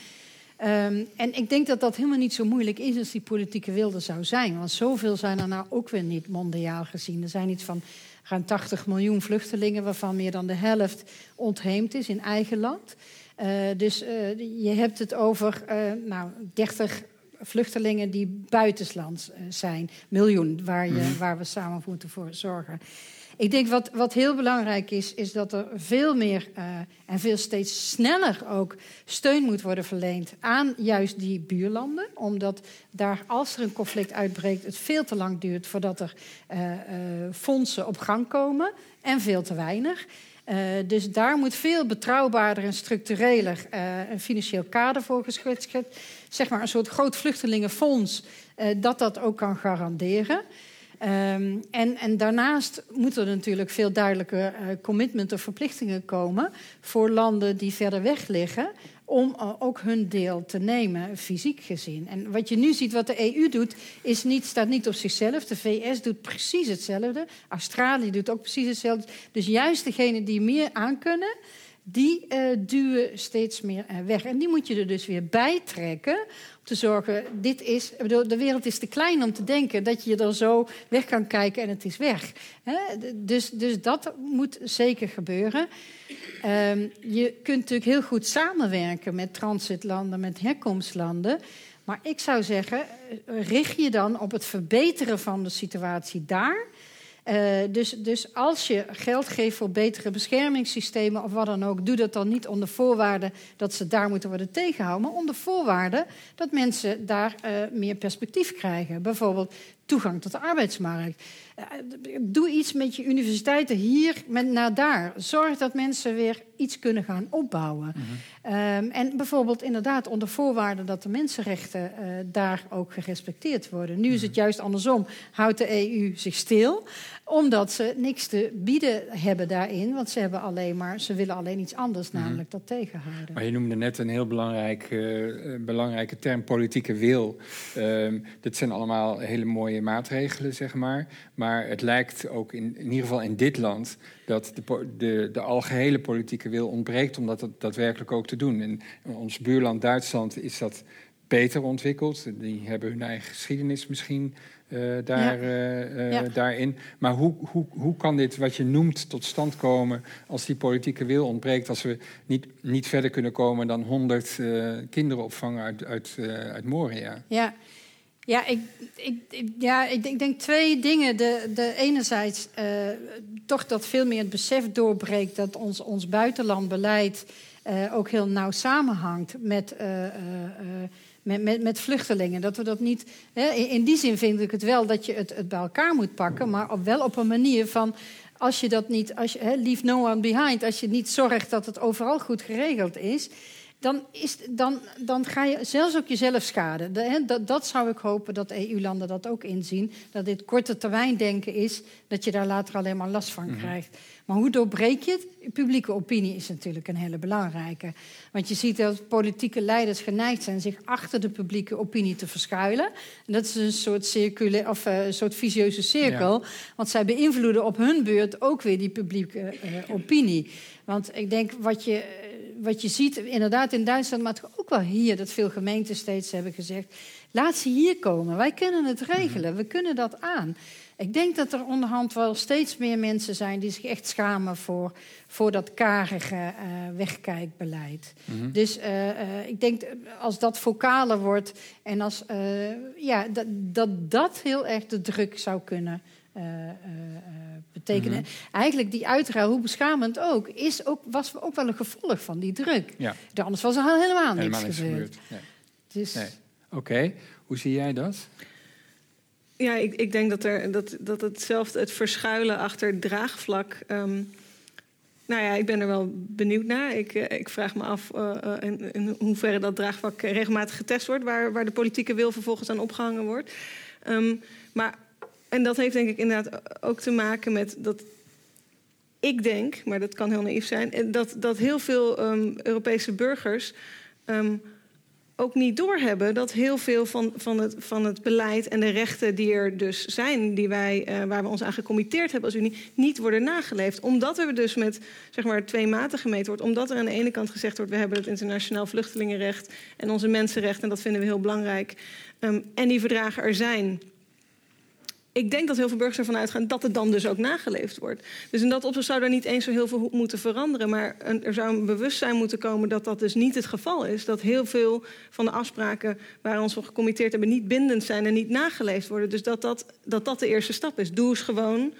Um, en ik denk dat dat helemaal niet zo moeilijk is als die politieke wilde zou zijn. Want zoveel zijn er nou ook weer niet mondiaal gezien. Er zijn iets van ruim 80 miljoen vluchtelingen, waarvan meer dan de helft ontheemd is in eigen land. Uh, dus uh, je hebt het over uh, nou, 30 vluchtelingen die buitenslands zijn. Miljoen, waar, je, mm. waar we samen moeten voor zorgen. Ik denk wat, wat heel belangrijk is, is dat er veel meer uh, en veel steeds sneller ook steun moet worden verleend aan juist die buurlanden. Omdat daar, als er een conflict uitbreekt, het veel te lang duurt voordat er uh, uh, fondsen op gang komen en veel te weinig. Uh, dus daar moet veel betrouwbaarder en structureler uh, een financieel kader voor geschetst. Zeg maar een soort groot vluchtelingenfonds uh, dat dat ook kan garanderen. Um, en, en, daarnaast moeten er natuurlijk veel duidelijker commitment of verplichtingen komen voor landen die verder weg liggen, om uh, ook hun deel te nemen, fysiek gezien. En wat je nu ziet, wat de EU doet, is niet, staat niet op zichzelf. De VS doet precies hetzelfde. Australië doet ook precies hetzelfde. Dus juist degenen die meer aankunnen, die uh, duwen steeds meer weg. En die moet je er dus weer bij trekken. Om te zorgen, dit is, de wereld is te klein om te denken dat je er zo weg kan kijken en het is weg. Dus, dus dat moet zeker gebeuren. Um, je kunt natuurlijk heel goed samenwerken met transitlanden, met herkomstlanden. Maar ik zou zeggen, eh, richt je dan op het verbeteren van de situatie daar. Uh, dus, dus als je geld geeft voor betere beschermingssystemen of wat dan ook, doe dat dan niet onder voorwaarde dat ze daar moeten worden tegengehouden, maar onder voorwaarde dat mensen daar uh, meer perspectief krijgen. Bijvoorbeeld toegang tot de arbeidsmarkt. Uh, doe iets met je universiteiten hier met naar daar. Zorg dat mensen weer iets kunnen gaan opbouwen. Mm -hmm. um, en bijvoorbeeld inderdaad onder voorwaarde dat de mensenrechten uh, daar ook gerespecteerd worden. Nu is het mhm. juist andersom. Houdt de EU zich stil omdat ze niks te bieden hebben daarin. Want ze, hebben alleen maar, ze willen alleen iets anders, mhm. namelijk dat tegenhouden. Maar je noemde net een heel belangrijk, uh, belangrijke term, politieke wil. Uh, dit zijn allemaal hele mooie maatregelen, zeg maar. Maar het lijkt ook in, in ieder geval in dit land dat de, de, de algehele politieke wil ontbreekt om dat daadwerkelijk ook te doen. In ons buurland Duitsland is dat beter ontwikkeld. Die hebben hun eigen geschiedenis misschien uh, daar. Uh, ja. daarin. Maar hoe, hoe, hoe kan dit, wat je noemt, tot stand komen als die politieke wil ontbreekt, als we niet, niet verder kunnen komen dan 100 uh, kinderen opvangen uit, uit, uit Moria? Ja. Ja, ik, ik, ja, ik, ik denk twee dingen. De, de enerzijds uh, toch dat veel meer het besef doorbreekt dat ons, ons buitenlandbeleid uh, ook heel nauw samenhangt met, uh, met, met, met, vluchtelingen. Dat we dat niet. Hè, in die zin vind ik het wel dat je het, het bij elkaar moet pakken, maar op, wel op een manier van. Als je dat niet, als je, hè, leave no one behind, als je niet zorgt dat het overal goed geregeld is, dan, is, dan, dan ga je zelfs ook jezelf schaden. De, dat, dat, zou ik hopen dat EU-landen dat ook inzien. Dat dit korte termijn denken is, dat je daar later alleen maar last van mhm. krijgt. Maar hoe doorbreek je het? Publieke opinie is natuurlijk een hele belangrijke. Want je ziet dat politieke leiders geneigd zijn zich achter de publieke opinie te verschuilen. En dat is een soort, circule, of, uh, een soort visieuze cirkel. Want zij beïnvloeden op hun beurt ook weer die publieke uh, opinie. Want ik denk wat je wat je ziet, inderdaad in Duitsland, maar ook wel hier, dat veel gemeenten steeds hebben gezegd: laat ze hier komen. Wij kunnen het regelen, we kunnen dat aan. Ik denk dat er onderhand wel steeds meer mensen zijn die zich echt schamen voor, voor dat karige uh, wegkijkbeleid. Mm-hmm. Dus uh, uh, ik denk als dat vocaler wordt en als ja, dat, dat dat heel erg de druk zou kunnen betekenen. Mhm. Eigenlijk die uitruil, hoe beschamend ook, is ook, was ook wel een gevolg van die druk. Ja. Anders was er helemaal, helemaal niks gebeurd. gebeurd. Dus... Nee. Oké, hoe zie jij dat? Ja, ik, ik denk dat, er, dat, dat hetzelfde, het verschuilen achter draagvlak. Um, nou ja, ik ben er wel benieuwd naar. Ik, ik vraag me af uh, in, in, hoeverre dat draagvlak regelmatig getest wordt, waar, waar de politieke wil vervolgens aan opgehangen wordt. Um, maar en dat heeft denk ik inderdaad ook te maken met dat ik denk, maar dat kan heel naïef zijn, dat, dat heel veel um, Europese burgers um, ook niet doorhebben dat heel veel van, van, het, van het beleid en de rechten die er dus zijn, die wij, uh, waar we ons aan gecommitteerd hebben als Unie, niet worden nageleefd. Omdat er dus met zeg maar, twee maten gemeten wordt. Omdat er aan de ene kant gezegd wordt, we hebben het internationaal vluchtelingenrecht en onze mensenrechten, en dat vinden we heel belangrijk. Um, en die verdragen er zijn ik denk dat heel veel burgers ervan uitgaan dat het dan dus ook nageleefd wordt. Dus in dat opzicht zou er niet eens zo heel veel moeten veranderen. Maar er zou een bewustzijn moeten komen dat dat dus niet het geval is. Dat heel veel van de afspraken waar we ons voor gecommitteerd hebben niet bindend zijn en niet nageleefd worden. Dus dat dat, dat, dat de eerste stap is. Doe eens gewoon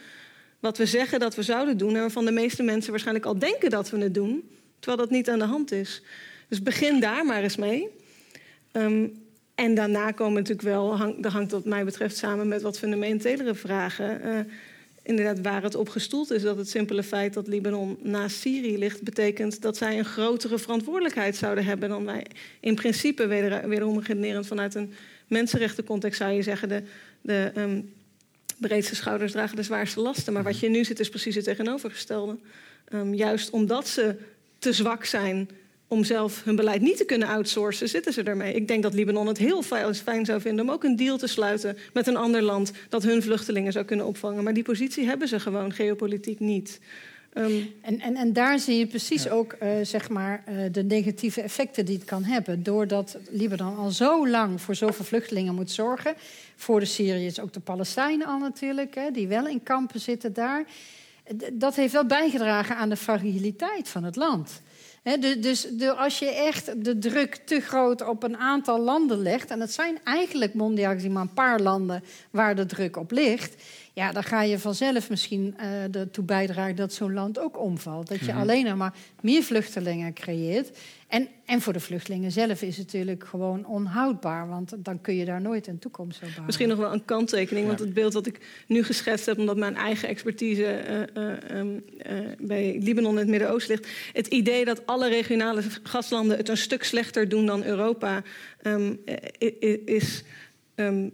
wat we zeggen dat we zouden doen. En waarvan de meeste mensen waarschijnlijk al denken dat we het doen. Terwijl dat niet aan de hand is. Dus begin daar maar eens mee. Um, en daarna komen natuurlijk wel, hang, dat hangt wat mij betreft samen met wat fundamentelere vragen. Uh, inderdaad, waar het op gestoeld is, dat het simpele feit dat Libanon naast Syrië ligt, betekent dat zij een grotere verantwoordelijkheid zouden hebben dan wij. In principe, weder, wederom redenerend vanuit een mensenrechtencontext, zou je zeggen, de, de um, breedste schouders dragen de zwaarste lasten. Maar wat je nu ziet, is precies het tegenovergestelde. Um, juist omdat ze te zwak zijn om zelf hun beleid niet te kunnen outsourcen, zitten ze ermee. Ik denk dat Libanon het heel fijn zou vinden om ook een deal te sluiten met een ander land dat hun vluchtelingen zou kunnen opvangen. Maar die positie hebben ze gewoon geopolitiek niet. Ehm, en, en, en daar zie je precies ook uh, zeg maar, uh, de negatieve effecten die het kan hebben. Doordat Libanon al zo lang voor zoveel vluchtelingen moet zorgen. Voor de Syriërs ook de Palestijnen al natuurlijk, hè, die wel in kampen zitten daar. Dat heeft wel bijgedragen aan de fragiliteit van het land. Dus de, als je echt de druk te groot op een aantal landen legt... en het zijn eigenlijk mondiaal gezien maar een paar landen waar de druk op ligt ja, dan ga je vanzelf misschien uh, ertoe bijdragen dat zo'n land ook omvalt. Dat je mhm. alleen maar meer vluchtelingen creëert. En, en voor de vluchtelingen zelf is het natuurlijk gewoon onhoudbaar. Want dan kun je daar nooit een toekomst op bouwen. Misschien nog wel een kanttekening. Want het beeld dat ik nu geschetst heb... omdat mijn eigen expertise uh, uh, bij Libanon in het Midden-Oosten ligt... het idee dat alle regionale gaslanden het een stuk slechter doen dan Europa... Um, is... Um,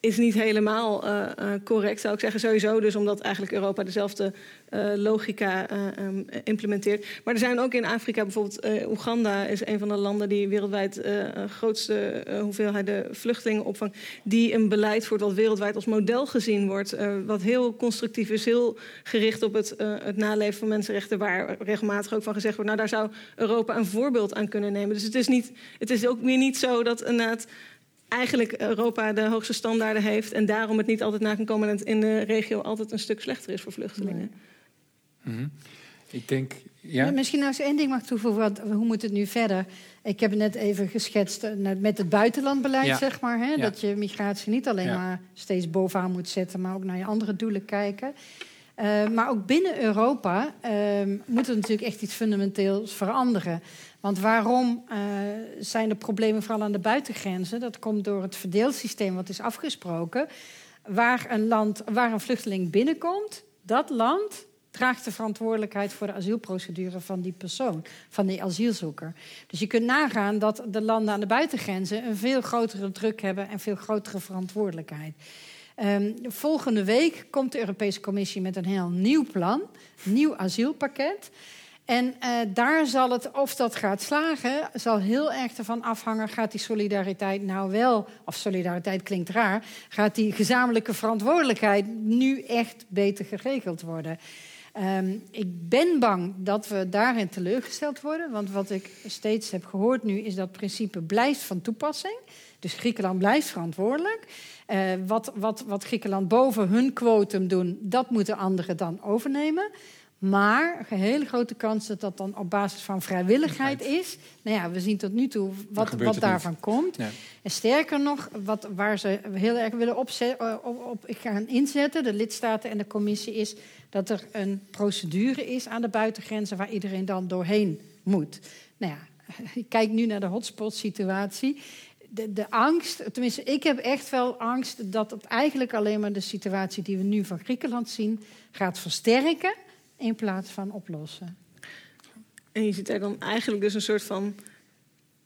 is niet helemaal uh, uh, correct, zou ik zeggen. Sowieso dus omdat eigenlijk Europa dezelfde uh, logica um, implementeert. Maar er zijn ook in Afrika bijvoorbeeld... Oeganda is een van de landen die wereldwijd de grootste hoeveelheid vluchtelingen opvangt... die een beleid voert wat wereldwijd als model gezien wordt. wat heel constructief is, heel gericht op het, het naleven van mensenrechten... waar regelmatig ook van gezegd wordt... nou, daar zou Europa een voorbeeld aan kunnen nemen. Dus het is, niet, het is ook weer niet zo dat inderdaad eigenlijk Europa de hoogste standaarden heeft en daarom het niet altijd na kan komen en het in de regio altijd een stuk slechter is voor vluchtelingen. Mhm. Ik denk, ja. Misschien als één ding mag toevoegen, want hoe moet het nu verder? Ik heb het net even geschetst eh, met het buitenlandbeleid, zeg maar. Hè? Dat je migratie niet alleen maar steeds bovenaan moet zetten, maar ook naar je andere doelen kijken. Uh, maar ook binnen Europa uh, moet er natuurlijk echt iets fundamenteels veranderen. Want waarom uh, zijn er problemen vooral aan de buitengrenzen? Dat komt door het verdeelsysteem wat is afgesproken. Waar een, land, waar een vluchteling binnenkomt, dat land draagt de verantwoordelijkheid voor de asielprocedure van die persoon, van die asielzoeker. Dus je kunt nagaan dat de landen aan de buitengrenzen een veel grotere druk hebben en veel grotere verantwoordelijkheid. Um, volgende week komt de Europese Commissie met een heel nieuw plan, nieuw asielpakket. En uh, daar zal het, of dat gaat slagen, zal heel erg ervan afhangen. Gaat die solidariteit nou wel, of solidariteit klinkt raar, gaat die gezamenlijke verantwoordelijkheid nu echt beter geregeld worden? Um, ik ben bang dat we daarin teleurgesteld worden. Want wat ik steeds heb gehoord nu is dat principe blijft van toepassing. Dus Griekenland blijft verantwoordelijk. Uh, wat, wat, wat Griekenland boven hun quotum doen, dat moeten anderen dan overnemen. Maar een hele grote kans dat dat dan op basis van vrijwilligheid is. Nou ja, we zien tot nu toe wat, wat daarvan komt. En sterker nog, wat, waar ze heel erg willen opzet, op, op, gaan inzetten, de lidstaten en de commissie, is dat er een procedure is aan de buitengrenzen waar iedereen dan doorheen moet. Nou ja, ik kijk nu naar de hotspot-situatie. De, de, angst, tenminste, ik heb echt wel angst dat het eigenlijk alleen maar de situatie die we nu van Griekenland zien gaat versterken in plaats van oplossen. En je ziet er dan eigenlijk dus een soort van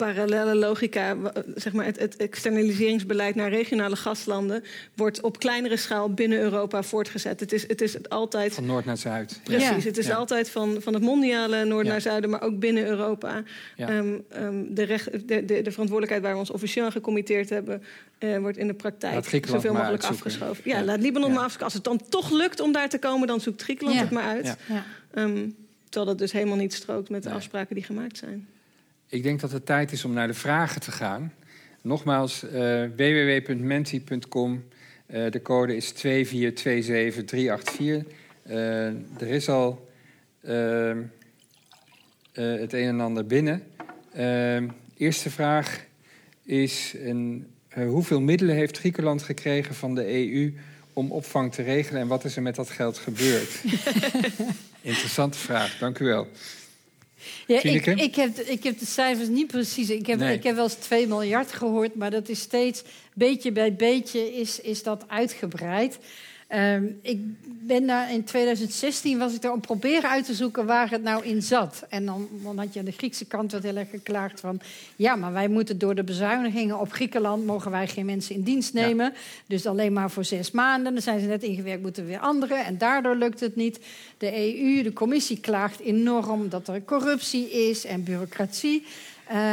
parallele logica, zeg maar het, het, externaliseringsbeleid naar regionale gastlanden, wordt op kleinere schaal binnen Europa voortgezet. Het is, het is altijd. Van noord naar zuid. Precies, het is altijd van, van het mondiale noord naar zuiden, maar ook binnen Europa. Um, um, de, recht, de, de, de, verantwoordelijkheid waar we ons officieel aan gecommitteerd hebben, uh, wordt in de praktijk zoveel mogelijk afgeschoven. Ja, laat Libanon maar afgeschoven. Als het dan toch lukt om daar te komen, dan zoekt Griekenland het maar uit. Um, terwijl dat dus helemaal niet strookt met de afspraken die gemaakt zijn. Ik denk dat het tijd is om naar de vragen te gaan. Nogmaals, uh, www.menti.com. Uh, de code is 2427384. Uh, er is al ehm, eh, het een en ander binnen. Ehm, eerste vraag is: een, hoeveel middelen heeft Griekenland gekregen van de EU om opvang te regelen en wat is er met dat geld gebeurd? Interessante vraag, dank u wel. Ja, ik, ik, heb, ik heb de cijfers niet precies. Ik heb, ik heb wel eens 2 miljard gehoord, maar dat is steeds beetje bij beetje is, is dat uitgebreid. Um, ik ben daar in 2016 was ik er om proberen uit te zoeken waar het nou in zat. En dan, dan had je aan de Griekse kant wat heel erg geklaagd van... ja, maar wij moeten door de bezuinigingen op Griekenland... mogen wij geen mensen in dienst nemen. Dus alleen maar voor zes maanden. Dan zijn ze net ingewerkt, moeten weer anderen. En daardoor lukt het niet. De EU, de commissie klaagt enorm dat er corruptie is en bureaucratie...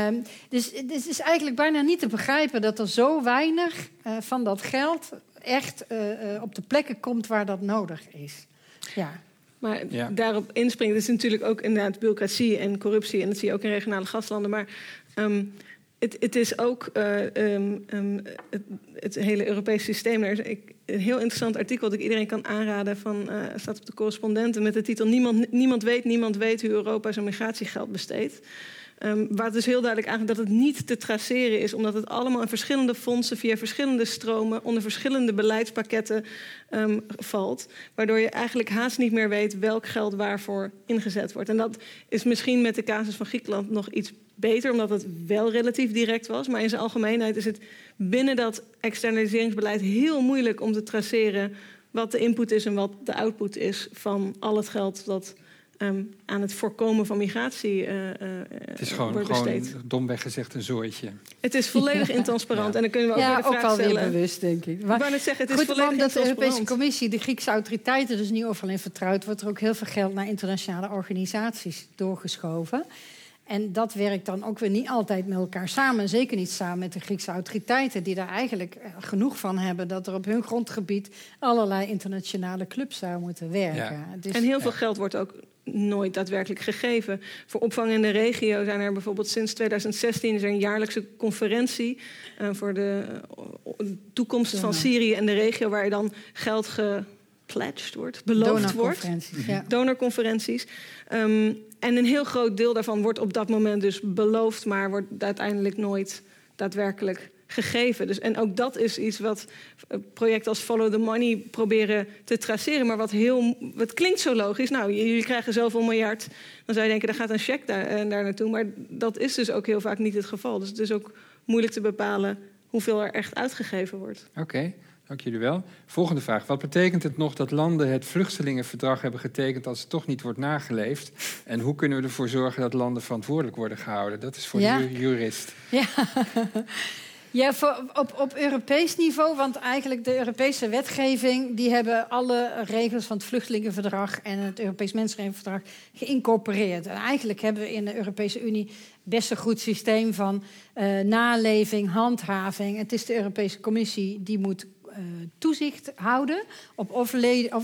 Um, dus het is eigenlijk bijna niet te begrijpen dat er zo weinig uh, van dat geld echt uh, op de plekken komt waar dat nodig is. Ja. Maar daarop inspringt is natuurlijk ook inderdaad bureaucratie en corruptie. En dat zie je ook in regionale gastlanden. Maar ehm, het, het, is ook uh, het, het, hele Europese systeem. Er is een heel interessant artikel dat ik iedereen kan aanraden. Van, uh, staat op de correspondenten met de titel niemand, niemand weet, niemand weet hoe Europa zijn migratiegeld besteedt. Um, waar dus heel duidelijk aangeeft dat het niet te traceren is, omdat het allemaal in verschillende fondsen, via verschillende stromen, onder verschillende beleidspakketten um, valt. Waardoor je eigenlijk haast niet meer weet welk geld waarvoor ingezet wordt. En dat is misschien met de casus van Griekenland nog iets beter, omdat het wel relatief direct was. Maar in zijn algemeenheid is het binnen dat externaliseringsbeleid heel moeilijk om te traceren wat de input is en wat de output is van al het geld dat um, aan het voorkomen van migratie uh, uh, Het is gewoon, gewoon domweg gezegd een zooitje. Het is volledig intransparant. Ja. En dan kunnen we ook ja, weer de vraag ook stellen. wel bewust, denk ik. Maar, ik zeggen, het is goed, volledig omdat de Europese Commissie, de Griekse autoriteiten dus niet overal in vertrouwt... wordt er ook heel veel geld naar internationale organisaties doorgeschoven... En dat werkt dan ook weer niet altijd met elkaar samen. Zeker niet samen met de Griekse autoriteiten, die daar eigenlijk eh, genoeg van hebben dat er op hun grondgebied allerlei internationale clubs zouden moeten werken. Ja. en heel veel geld wordt ook nooit daadwerkelijk gegeven. Voor opvang in de regio zijn er bijvoorbeeld sinds 2016 is er een jaarlijkse conferentie uh, voor de uh, toekomst van Syrië en de regio, waar je dan geld gepledged wordt, beloofd wordt. Ja. Donorconferenties. Um, en een heel groot deel daarvan wordt op dat moment dus beloofd, maar wordt uiteindelijk nooit daadwerkelijk gegeven. Dus, en ook dat is iets wat eh, projecten als Follow the Money proberen te traceren. Maar wat heel. Wat klinkt zo logisch. Nou, jullie krijgen zoveel miljard. Dan zou je denken, daar gaat een cheque daar, eh, daar naartoe. Maar dat is dus ook heel vaak niet het geval. Dus het is ook moeilijk te bepalen hoeveel er echt uitgegeven wordt. Oké. Dank jullie wel. Volgende vraag. Wat betekent het nog dat landen het vluchtelingenverdrag hebben getekend als het toch niet wordt nageleefd? En hoe kunnen we ervoor zorgen dat landen verantwoordelijk worden gehouden? Dat is voor ja. de jurist. Ja. Ja, voor, op, op Europees niveau, want eigenlijk de Europese wetgeving... die hebben alle regels van het Vluchtelingenverdrag... en het Europees Mensenrechtenverdrag geïncorporeerd. En eigenlijk hebben we in de Europese Unie best een goed systeem van uh, naleving, handhaving. Het is de Europese Commissie die moet toezicht houden... op of,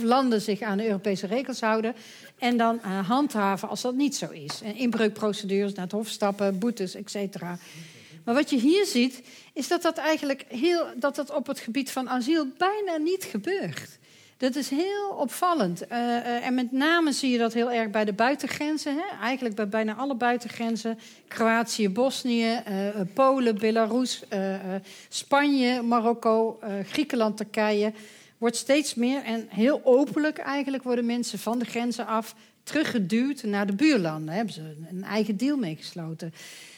landen zich aan de Europese regels houden... en dan uh, handhaven als dat niet zo is. En inbreukprocedures, naar het hof stappen, boetes, et cetera... Maar wat je hier ziet, is dat dat eigenlijk heel, dat dat op het gebied van asiel bijna niet gebeurt. Dat is heel opvallend. Uh, uh, en met name zie je dat heel erg bij de buitengrenzen. Hè? Eigenlijk bij bijna alle buitengrenzen. Kroatië, Bosnië, uh, Polen, Belarus, Spanje, Marokko, Griekenland, Turkije. Wordt steeds meer en heel openlijk eigenlijk worden mensen van de grenzen af teruggeduwd naar de buurlanden. Daar hebben ze een eigen deal mee gesloten.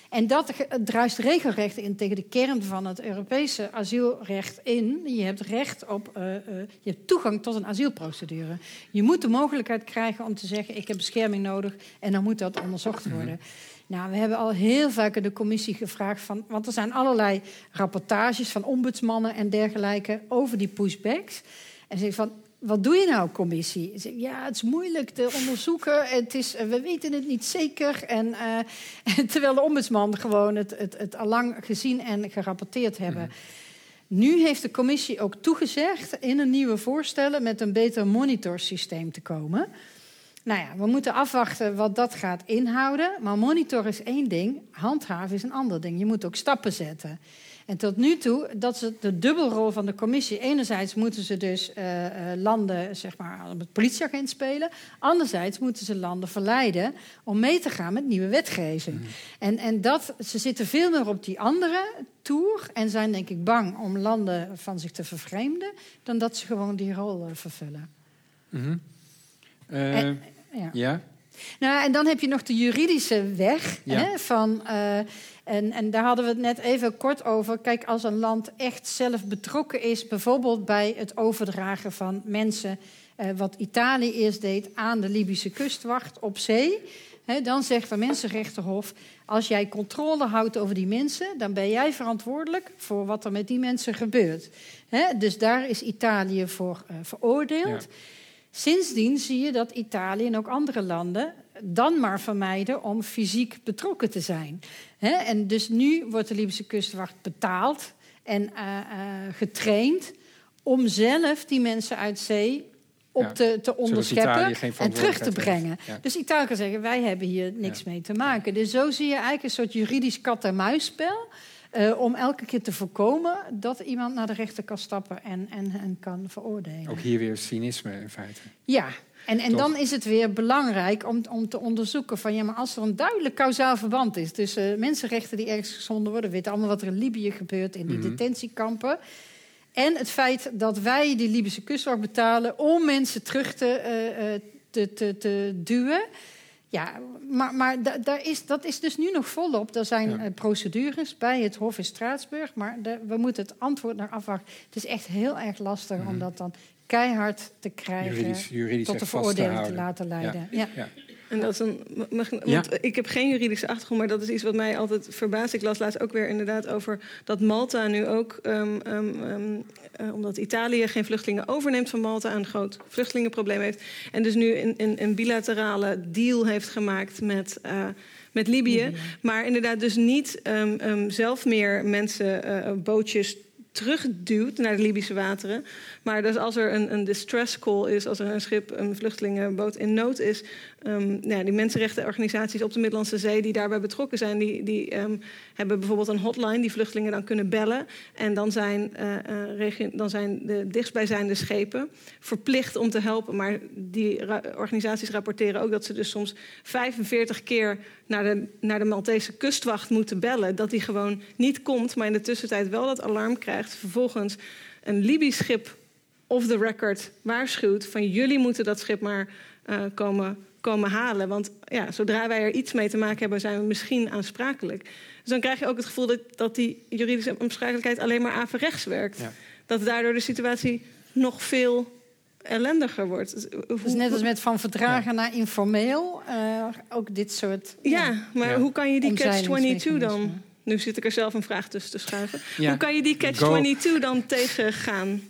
En dat druist regelrecht in tegen de kern van het Europese asielrecht in. Je hebt recht op, uh, uh, je hebt toegang tot een asielprocedure. Je moet de mogelijkheid krijgen om te zeggen: ik heb bescherming nodig en dan moet dat onderzocht mhm. worden. Nou, we hebben al heel vaak de commissie gevraagd van, want er zijn allerlei rapportages van ombudsmannen en dergelijke over die pushbacks. En ze van, wat doe je nou, commissie? Ja, het is moeilijk te onderzoeken. Het is, we weten het niet zeker. En, uh, terwijl de ombudsman gewoon het, het, het al lang gezien en gerapporteerd hebben. Mhm. Nu heeft de commissie ook toegezegd in een nieuwe voorstellen met een beter monitorsysteem te komen. Nou ja, we moeten afwachten wat dat gaat inhouden. Maar monitor is één ding, handhaven is een ander ding. Je moet ook stappen zetten. En tot nu toe, dat is de dubbelrol van de commissie. Enerzijds moeten ze dus uh, landen zeg maar, op het politieagent spelen. Anderzijds moeten ze landen verleiden om mee te gaan met nieuwe wetgeving. Mhm. En, en dat, ze zitten veel meer op die andere toer en zijn denk ik bang om landen van zich te vervreemden... dan dat ze gewoon die rol uh, vervullen. Mm en, ja. ja. Nou, en dan heb je nog de juridische weg hè, van... En, en daar hadden we het net even kort over. Kijk, als een land echt zelf betrokken is, bijvoorbeeld bij het overdragen van mensen, eh, wat Italië eerst deed aan de Libische kustwacht op zee. He, dan zegt de Mensenrechtenhof: als jij controle houdt over die mensen, dan ben jij verantwoordelijk voor wat er met die mensen gebeurt. He, dus daar is Italië voor uh, veroordeeld. Sindsdien zie je dat Italië en ook andere landen dan maar vermijden om fysiek betrokken te zijn. en dus nu wordt de Libische kustwacht betaald en uh, uh, getraind om zelf die mensen uit zee op te, te onderscheppen en terug te brengen. Dus Italië kan zeggen, wij hebben hier niks mee te maken. Dus zo zie je eigenlijk een soort juridisch kat-en-muisspel... Uh, om elke keer te voorkomen dat iemand naar de rechter kan stappen en, en, en kan veroordelen. Ook hier weer cynisme in feite. Ja, en, en dan is het weer belangrijk om, om te onderzoeken van ja, maar als er een duidelijk kausaal verband is tussen uh, mensenrechten die ergens gezonden worden, we weten allemaal wat er in Libië gebeurt in die mhm. detentiekampen. En het feit dat wij die Libische kustwacht betalen om mensen terug te, uh, te, te, te duwen. Ja, maar, maar daar is, dat is dus nu nog volop. Er zijn procedures bij het Hof in Straatsburg, maar de, we moeten het antwoord naar afwachten. Het is echt heel erg lastig mm om dat dan keihard te krijgen juridisch, tot de veroordeling te laten leiden. Ja. ja. En dat is een, mag, Ik heb geen juridische achtergrond, maar dat is iets wat mij altijd verbaast. Ik las laatst ook weer inderdaad over dat Malta nu ook, um, um, uh, omdat Italië geen vluchtelingen overneemt van Malta, een groot vluchtelingenprobleem heeft. En dus nu een, een, een bilaterale deal heeft gemaakt met. Uh, met Libië, maar inderdaad dus niet um, zelf meer mensen, uh, bootjes terugduwt naar de Libische wateren. Maar dus als er een, een distress call is, als er een schip, een vluchtelingenboot in nood is, um, nou, die mensenrechtenorganisaties op de Middellandse Zee die daarbij betrokken zijn, die, die um, hebben bijvoorbeeld een hotline die vluchtelingen dan kunnen bellen. En dan zijn, uh, uh, dan zijn de dichtstbijzijnde schepen verplicht om te helpen. Maar die organisaties rapporteren ook dat ze dus soms 45 keer naar de, naar de Maltese kustwacht moeten bellen. Dat die gewoon niet komt, maar in de tussentijd wel dat alarm krijgt. Vervolgens een Libisch schip off the record waarschuwt van jullie moeten dat schip maar uh, komen, komen halen. Want ja, zodra wij er iets mee te maken hebben, zijn we misschien aansprakelijk. Dus dan krijg je ook het gevoel dat, dat die juridische aansprakelijkheid alleen maar averechts werkt. Ja. Dat daardoor de situatie nog veel ellendiger wordt. Dus, dus net als met van verdragen naar informeel, uh, ook dit soort. Ja, maar hoe kan je die catch-22 dan? Nu zit ik er zelf een vraag tussen te schuiven. Hoe kan je die catch-22 dan tegengaan?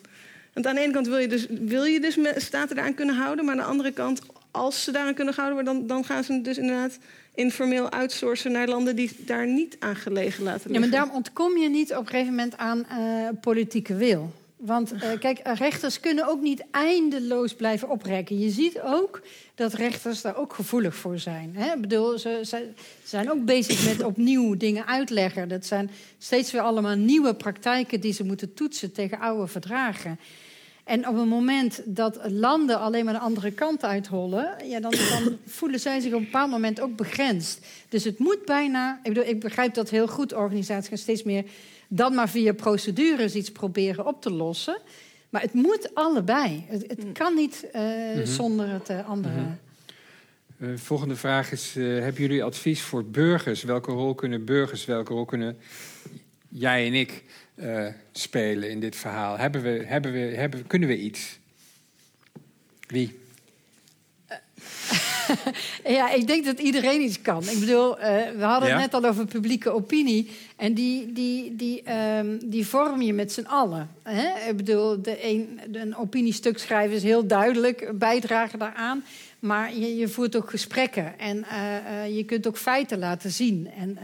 Want aan de ene kant wil je dus, wil je dus staten daaraan kunnen houden, maar aan de andere kant, als ze daaraan kunnen houden, dan, dan gaan ze dus inderdaad informeel outsourcen naar landen die daar niet aan gelegen laten liggen. Ja, maar daarom ontkom je niet op een gegeven moment aan uh, politieke wil. Want uh, kijk, rechters kunnen ook niet eindeloos blijven oprekken. Je ziet ook dat rechters daar ook gevoelig voor zijn. Hè? Ik bedoel, ze, ze, zijn ook bezig met opnieuw dingen uitleggen. Dat zijn steeds weer allemaal nieuwe praktijken die ze moeten toetsen tegen oude verdragen. En op het moment dat landen alleen maar de andere kant uithollen, ja, dan, dan, voelen zij zich op een bepaald moment ook begrensd. Dus het moet bijna, ik, bedoel, ik begrijp dat heel goed, organisaties gaan steeds meer dan maar via procedures iets proberen op te lossen. Maar het moet allebei. Het, het mm. kan niet uh, mm -hmm. zonder het uh, andere. Mm -hmm. uh, volgende vraag is: hebben jullie advies voor burgers? Welke rol kunnen burgers, welke rol kunnen jij en ik uh, spelen in dit verhaal? Hebben we, hebben we, hebben, kunnen we iets? Wie? ja, ik denk dat iedereen iets kan. Ik bedoel, uh, we hadden het net al over publieke opinie. En die, die, die, um, die vorm je met z'n allen. Hè? Ik bedoel, de een, een opiniestuk schrijven is heel duidelijk, bijdragen daaraan. Maar je, je voert ook gesprekken en uh, uh, je kunt ook feiten laten zien. En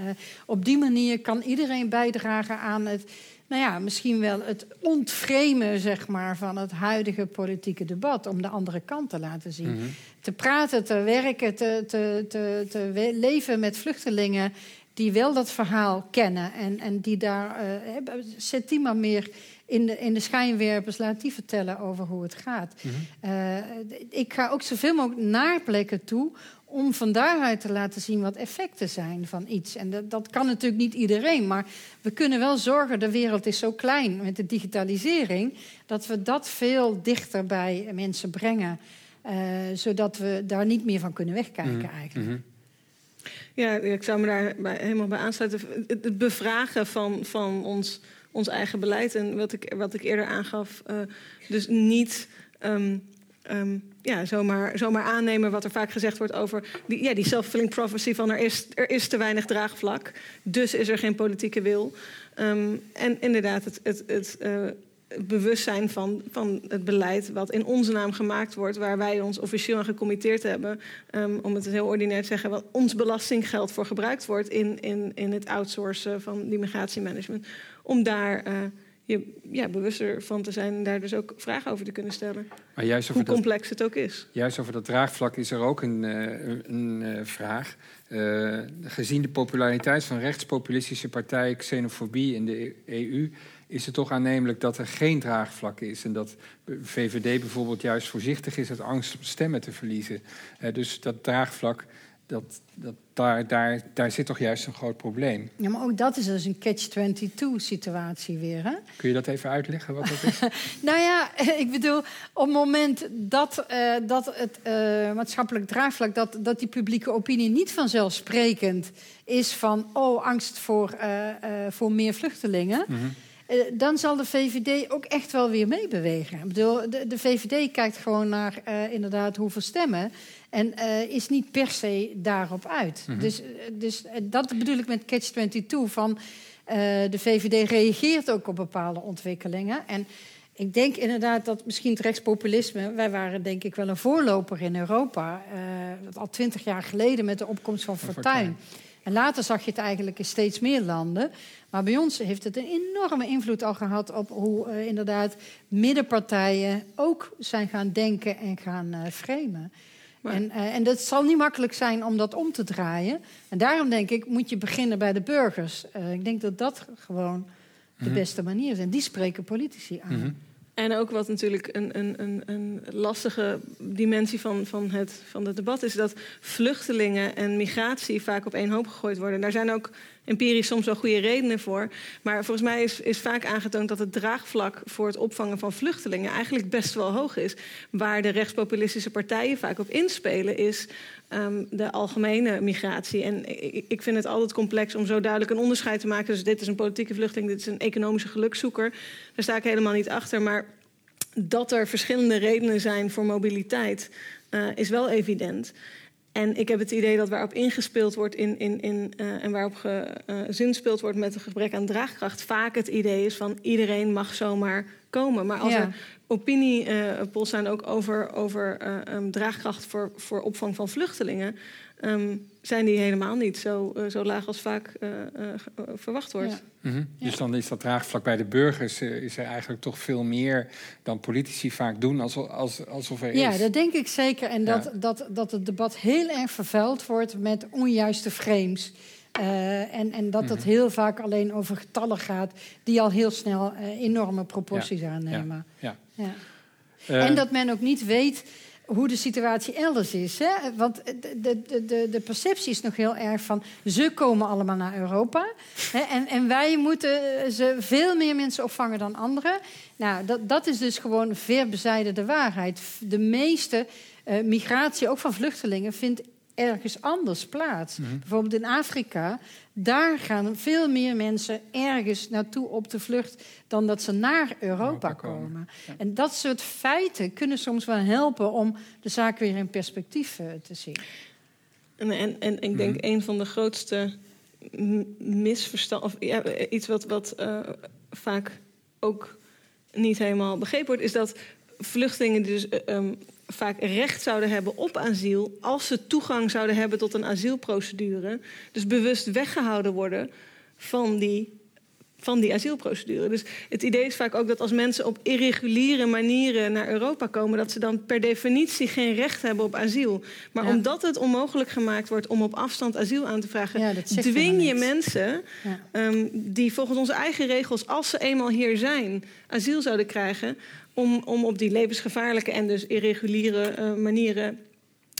op die manier kan iedereen bijdragen aan het nou ja, misschien wel het ontvremen zeg maar, van het huidige politieke debat. Om de andere kant te laten zien. Mhm. Te praten, te werken, te, te, te, te leven met vluchtelingen die wel dat verhaal kennen. En, en die daar. Uh, zet die maar meer in de, in de schijnwerpers, laat die vertellen over hoe het gaat. Mhm. uh, ik ga ook zoveel mogelijk naar plekken toe om van daaruit te laten zien wat effecten zijn van iets. En dat, dat, kan natuurlijk niet iedereen, maar we kunnen wel zorgen, de wereld is zo klein met de digitalisering, dat we dat veel dichter bij mensen brengen, uh, zodat we daar niet meer van kunnen wegkijken mhm. eigenlijk. Mhm. Ja, ik zou me daar bij, helemaal bij aansluiten. Het bevragen van, van ons, ons eigen beleid en wat ik, wat ik eerder aangaf, uh, dus niet. Um, um, ja, zomaar, zomaar aannemen wat er vaak gezegd wordt over die, ja, die self-fulfilling prophecy van er is, er is te weinig draagvlak, dus is er geen politieke wil. Um, en inderdaad, het, het, het uh, bewustzijn van, van het beleid wat in onze naam gemaakt wordt, waar wij ons officieel aan gecommitteerd hebben, um, om het heel ordinair te zeggen, wat ons belastinggeld voor gebruikt wordt in, in, in het outsourcen van die migratiemanagement, om daar uh, je ja, bewuster van te zijn en daar dus ook vragen over te kunnen stellen. Maar juist over Hoe complex het ook is. Juist over dat draagvlak is er ook een, een vraag. gezien de populariteit van rechtspopulistische partijen, xenofobie in de EU, is het toch aannemelijk dat er geen draagvlak is. En dat VVD bijvoorbeeld juist voorzichtig is uit angst om stemmen te verliezen. dus dat draagvlak, dat, dat, daar, daar, daar zit toch juist een groot probleem. Ja, maar ook dat is dus een catch-22-situatie weer. Hè? Kun je dat even uitleggen, wat dat is? nou ja, ik bedoel, op het moment dat, uh, dat het uh, maatschappelijk draagvlak... Dat, dat die publieke opinie niet vanzelfsprekend is van... oh, angst voor, uh, voor meer vluchtelingen... Mm eh, dan zal de VVD ook echt wel weer meebewegen. Ik bedoel, de, de VVD kijkt gewoon naar uh, inderdaad hoeveel stemmen. En uh, is niet per se daarop uit. Mhm. Dus, dus dat bedoel ik met Catch-22 van... de VVD reageert ook op bepaalde ontwikkelingen. En ik denk inderdaad dat misschien het rechtspopulisme... wij waren denk ik wel een voorloper in Europa. al twintig jaar geleden met de opkomst van Fortuyn. En later zag je het eigenlijk in steeds meer landen. Maar bij ons heeft het een enorme invloed al gehad op hoe uh, inderdaad middenpartijen ook zijn gaan denken en gaan uh, framen. En, uh, en dat zal niet makkelijk zijn om dat om te draaien. En daarom denk ik, moet je beginnen bij de burgers. ik denk dat dat gewoon de mhm. beste manier is. En die spreken politici aan. Mhm. En ook wat natuurlijk een, een, een, een lastige dimensie van, van, het, van het debat is... dat vluchtelingen en migratie vaak op één hoop gegooid worden. Daar zijn ook empirisch soms wel goede redenen voor. Maar volgens mij is, is vaak aangetoond dat het draagvlak voor het opvangen van vluchtelingen eigenlijk best wel hoog is. Waar de rechtspopulistische partijen vaak op inspelen is um, de algemene migratie. En ik, ik, vind het altijd complex om zo duidelijk een onderscheid te maken. Dus dit is een politieke vluchteling, dit is een economische gelukzoeker. Daar sta ik helemaal niet achter. Maar dat er verschillende redenen zijn voor mobiliteit uh, is wel evident. En ik heb het idee dat waarop ingespeeld wordt in, in, in, uh, en waarop gezinspeeld uh, wordt met een gebrek aan draagkracht, vaak het idee is van iedereen mag zomaar komen. Maar als ja. er opiniepolls zijn ook over, over um, draagkracht voor, voor opvang van vluchtelingen, um, zijn die helemaal niet zo, uh, zo laag als vaak uh, uh, verwacht wordt. Ja. Mm -hmm. ja. Dus dan is dat draagvlak bij de burgers is er eigenlijk toch veel meer dan politici vaak doen, alsof, als, alsof er ja, is. dat denk ik zeker. En dat, dat, dat het debat heel erg vervuild wordt met onjuiste frames. en, en dat het mm -hmm. heel vaak alleen over getallen gaat, die al heel snel enorme proporties ja. aannemen. Ja. Ja. en dat men ook niet weet hoe de situatie elders is. Hè? Want de, de, de, de perceptie is nog heel erg van... ze komen allemaal naar Europa. Hè? En, en wij moeten ze veel meer mensen opvangen dan anderen. Nou, dat, dat is dus gewoon ver bezijde de waarheid. De meeste uh, migratie, ook van vluchtelingen... vindt ergens anders plaats. Mm -hmm. Bijvoorbeeld in Afrika, daar gaan veel meer mensen ergens naartoe op de vlucht dan dat ze naar Europa, Europa komen. Ja. En dat soort feiten kunnen soms wel helpen om de zaak weer in perspectief uh, te zien. En, en, en ik denk mm -hmm. een van de grootste misverstanden, of ja, iets wat, wat uh, vaak ook niet helemaal begrepen wordt, is dat vluchtelingen die dus um, vaak recht zouden hebben op asiel als ze toegang zouden hebben tot een asielprocedure. Dus bewust weggehouden worden van die, van die asielprocedure. Dus het idee is vaak ook dat als mensen op irreguliere manieren naar Europa komen, dat ze dan per definitie geen recht hebben op asiel. Maar ja. omdat het onmogelijk gemaakt wordt om op afstand asiel aan te vragen, ja, dwing je mensen ja. um, die volgens onze eigen regels, als ze eenmaal hier zijn, asiel zouden krijgen om, om op die levensgevaarlijke en dus irreguliere uh, manieren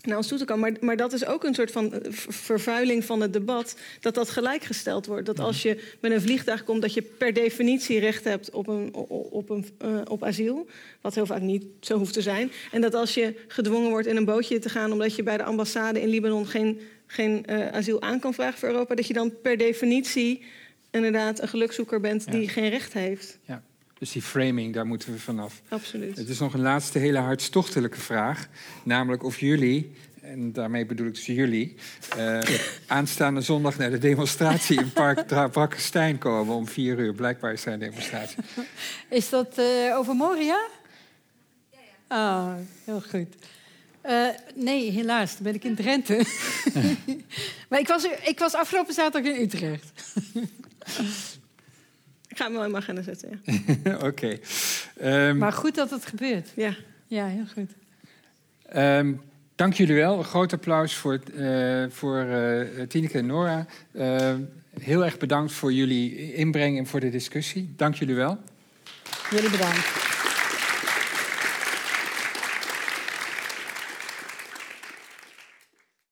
naar ons toe te komen. Maar, maar dat is ook een soort van eh, vervuiling van het debat, dat dat gelijkgesteld wordt. Dat als je met een vliegtuig komt, dat je per definitie recht hebt op, een, op, een, uh, op asiel. Wat heel vaak niet zo hoeft te zijn. En dat als je gedwongen wordt in een bootje te gaan, omdat je bij de ambassade in Libanon geen, geen uh, asiel aan kan vragen voor Europa, dat je dan per definitie inderdaad een gelukzoeker bent die geen recht heeft. Ja. Dus die framing, daar moeten we vanaf. Absoluut. Het is nog een laatste hele hartstochtelijke vraag. Namelijk of jullie, en daarmee bedoel ik dus jullie... Uh, aanstaande zondag naar de demonstratie in Park Brakkestein komen om vier uur. Blijkbaar is er een demonstratie. Is dat uh, over Moria? Ja, ja. Oh, heel goed. Uh, nee, helaas. Dan ben ik in Drenthe. maar ik was, ik was afgelopen zaterdag in Utrecht. Ik ga hem wel in mijn agenda zetten. Ja. Oké. Ehm, maar goed dat het gebeurt. Ja, ja heel goed. Um, dank jullie wel. Een groot applaus voor, uh, voor uh, Tineke en Nora. Uh, heel erg bedankt voor jullie inbreng en voor de discussie. Dank jullie wel. Jullie bedankt.